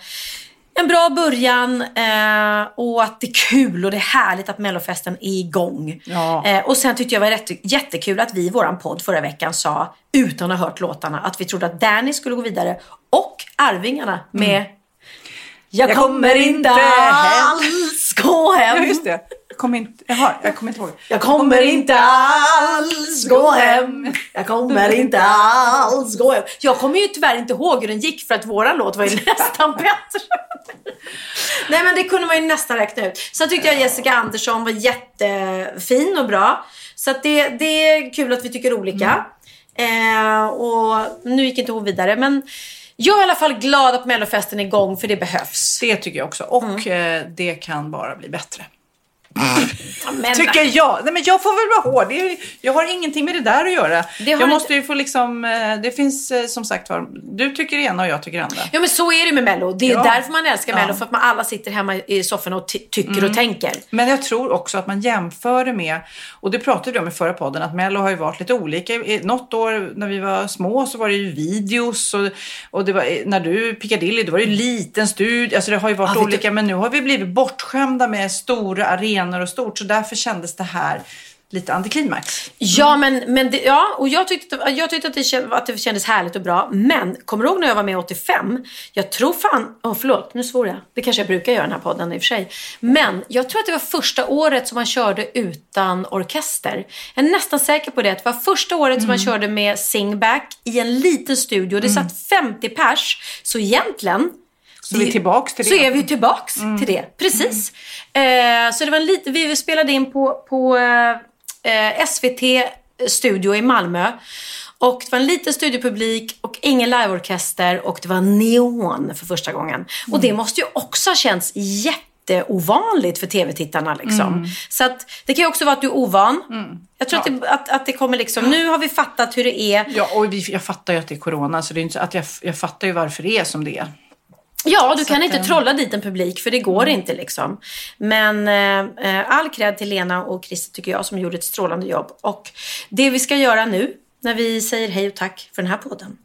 en bra början eh, och att det är kul och det är härligt att mellofesten är igång. Ja. Eh, och sen tyckte jag det var rätt, jättekul att vi i våran podd förra veckan sa, utan att ha hört låtarna, att vi trodde att Danny skulle gå vidare och Arvingarna med Jag kommer inte alls gå hem. Ja, just det. Jag kommer inte, jaha, jag kommer inte ihåg. Jag kommer inte alls gå hem. Jag kommer inte alls gå hem. Jag kommer ju tyvärr inte ihåg hur den gick för att våran låt var ju (laughs) nästan bättre. Nej men det kunde man ju nästan räkna ut. Sen tyckte jag Jessica Andersson var jättefin och bra. Så att det, det är kul att vi tycker olika. Eh, och nu gick inte hon vidare men jag är i alla fall glad att mellofesten är igång för det behövs. Det tycker jag också. Och eh, det kan bara bli bättre. Men- Tycker jag. Nej, men jag får väl vara hård. Är, jag har ingenting med det där att göra. Jag måste ju få liksom, eh, det finns eh, som sagt var, du tycker det ena och jag tycker det andra. Ja men så är det med Mello. Det är Ja. därför man älskar Ja. Mello. För att man alla sitter hemma i sofforna och ty- tycker Mm. och tänker. Men jag tror också att man jämför det med, och det pratade vi om i förra podden, att Mello har ju varit lite olika. Något år när vi var små så var det ju videos och, och det var, när du Piccadilly, då var det ju liten studio. Alltså det har ju varit Ja, vet du- olika, men nu har vi blivit bortskämda med stora arenor och stort. Så därför kändes det här lite antiklimax. Ja, men, men det, ja, och jag tyckte, jag tyckte att, det känd, att det kändes härligt och bra. Men, kommer du ihåg när jag var med 85? Jag tror fan, åh förlåt, nu svor jag. Det kanske jag brukar göra i den här podden i och för sig. Men jag tror att det var första året som man körde utan orkester. Jag är nästan säker på det. Det var första året som man Mm. körde med singback i en liten studio. Det satt 50 pers. Så egentligen Så vi är tillbaks till Så det. Mm. är vi tillbaks till det. Precis. Eh, så det var en liten, vi spelade in på, på eh, SVT studio i Malmö. Och det var en liten studiopublik och ingen liveorkester och det var neon för första gången. Och det måste ju också ha känts jätteovanligt för tv-tittarna. Liksom. Mm. Så att, det kan ju också vara att du är ovan. Jag tror att, det, att, att det kommer liksom, nu har vi fattat hur det är. Ja, och vi, jag fattar ju att det är corona, så det är inte så att jag, jag fattar ju varför det är som det är. Ja, du Så kan inte eh, trolla dit en publik för det går inte liksom. Men eh, eh, all cred till Lena och Christer tycker jag som gjorde ett strålande jobb. Och det vi ska göra nu när vi säger hej och tack för den här podden.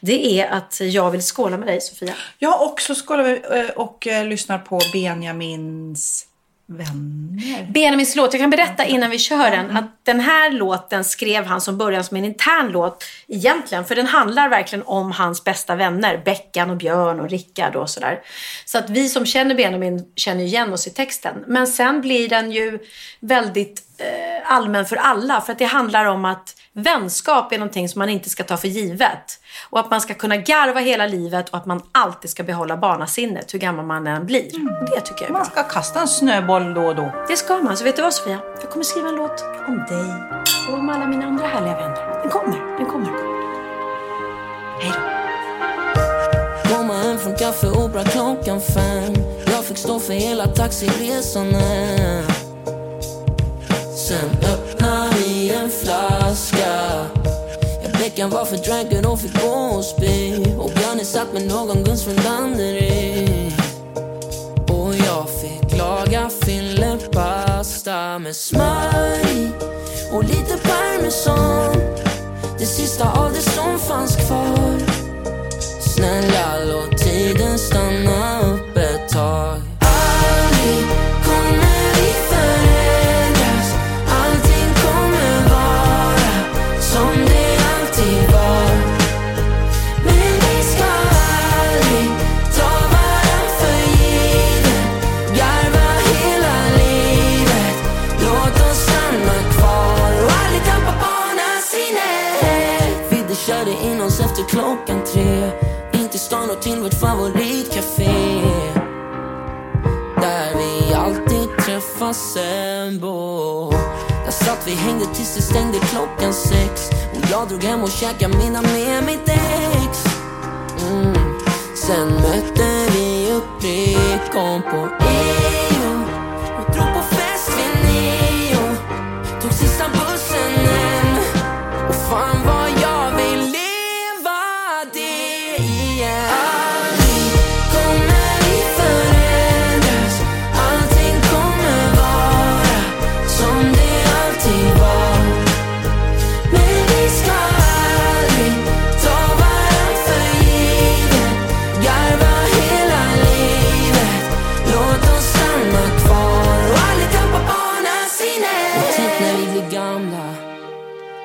Det är att jag vill skåla med dig Sofia. Ja, och så skålar eh, och eh, lyssnar på Benjamins vänner. Benjamins låt, jag kan berätta innan vi kör den att den här låten skrev han som början som en intern låt egentligen. För den handlar verkligen om hans bästa vänner, Beckan och Björn och Rickard och sådär. Så att vi som känner Benjamin känner igen oss i texten. Men sen blir den ju väldigt allmän för alla för att det handlar om att vänskap är någonting som man inte ska ta för givet. Och att man ska kunna garva hela livet och att man alltid ska behålla barnasinnet hur gammal man än blir. Det tycker jag är bra. Man ska kasta en snöboll då och då. Det ska man. Så vet du vad Sofia? Jag kommer skriva en låt om dig och om alla mina andra härliga vänner. Den kommer, den kommer. Komma hem från Café Opera klockan fem Jag fick stå för hela taxiresan hem Sen öppnar i en flaska Veckan var för drunken och fick gå och spy. Och Bjarne satt med någon Guns från Danderyd. Och jag fick laga fillepasta med smör och lite parmesan. Det sista av det som fanns kvar. Snälla låt tiden stanna klockan tre. In till stan och till vårt favoritcafé. Där vi alltid träffas sen. Där satt vi hängde tills det stängde klockan sex. Och jag drog hem och käkade middag med mitt ex. Mm. Sen mötte vi upp Rikon på E.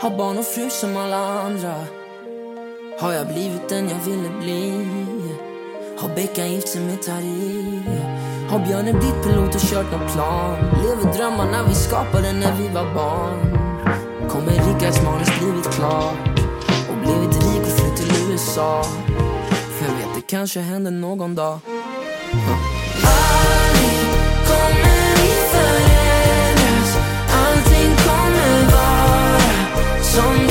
Har barn och fru som alla andra. Har jag blivit den jag ville bli? Har Becka gift sig med Tari? Har Björnen blivit pilot och kört nåt plan? Lever drömmarna vi skapade när vi var barn? Kommer Rickards manus blivit klart? Och blivit rik och flytt till USA? För jag vet, det kanske händer någon dag. huh. Som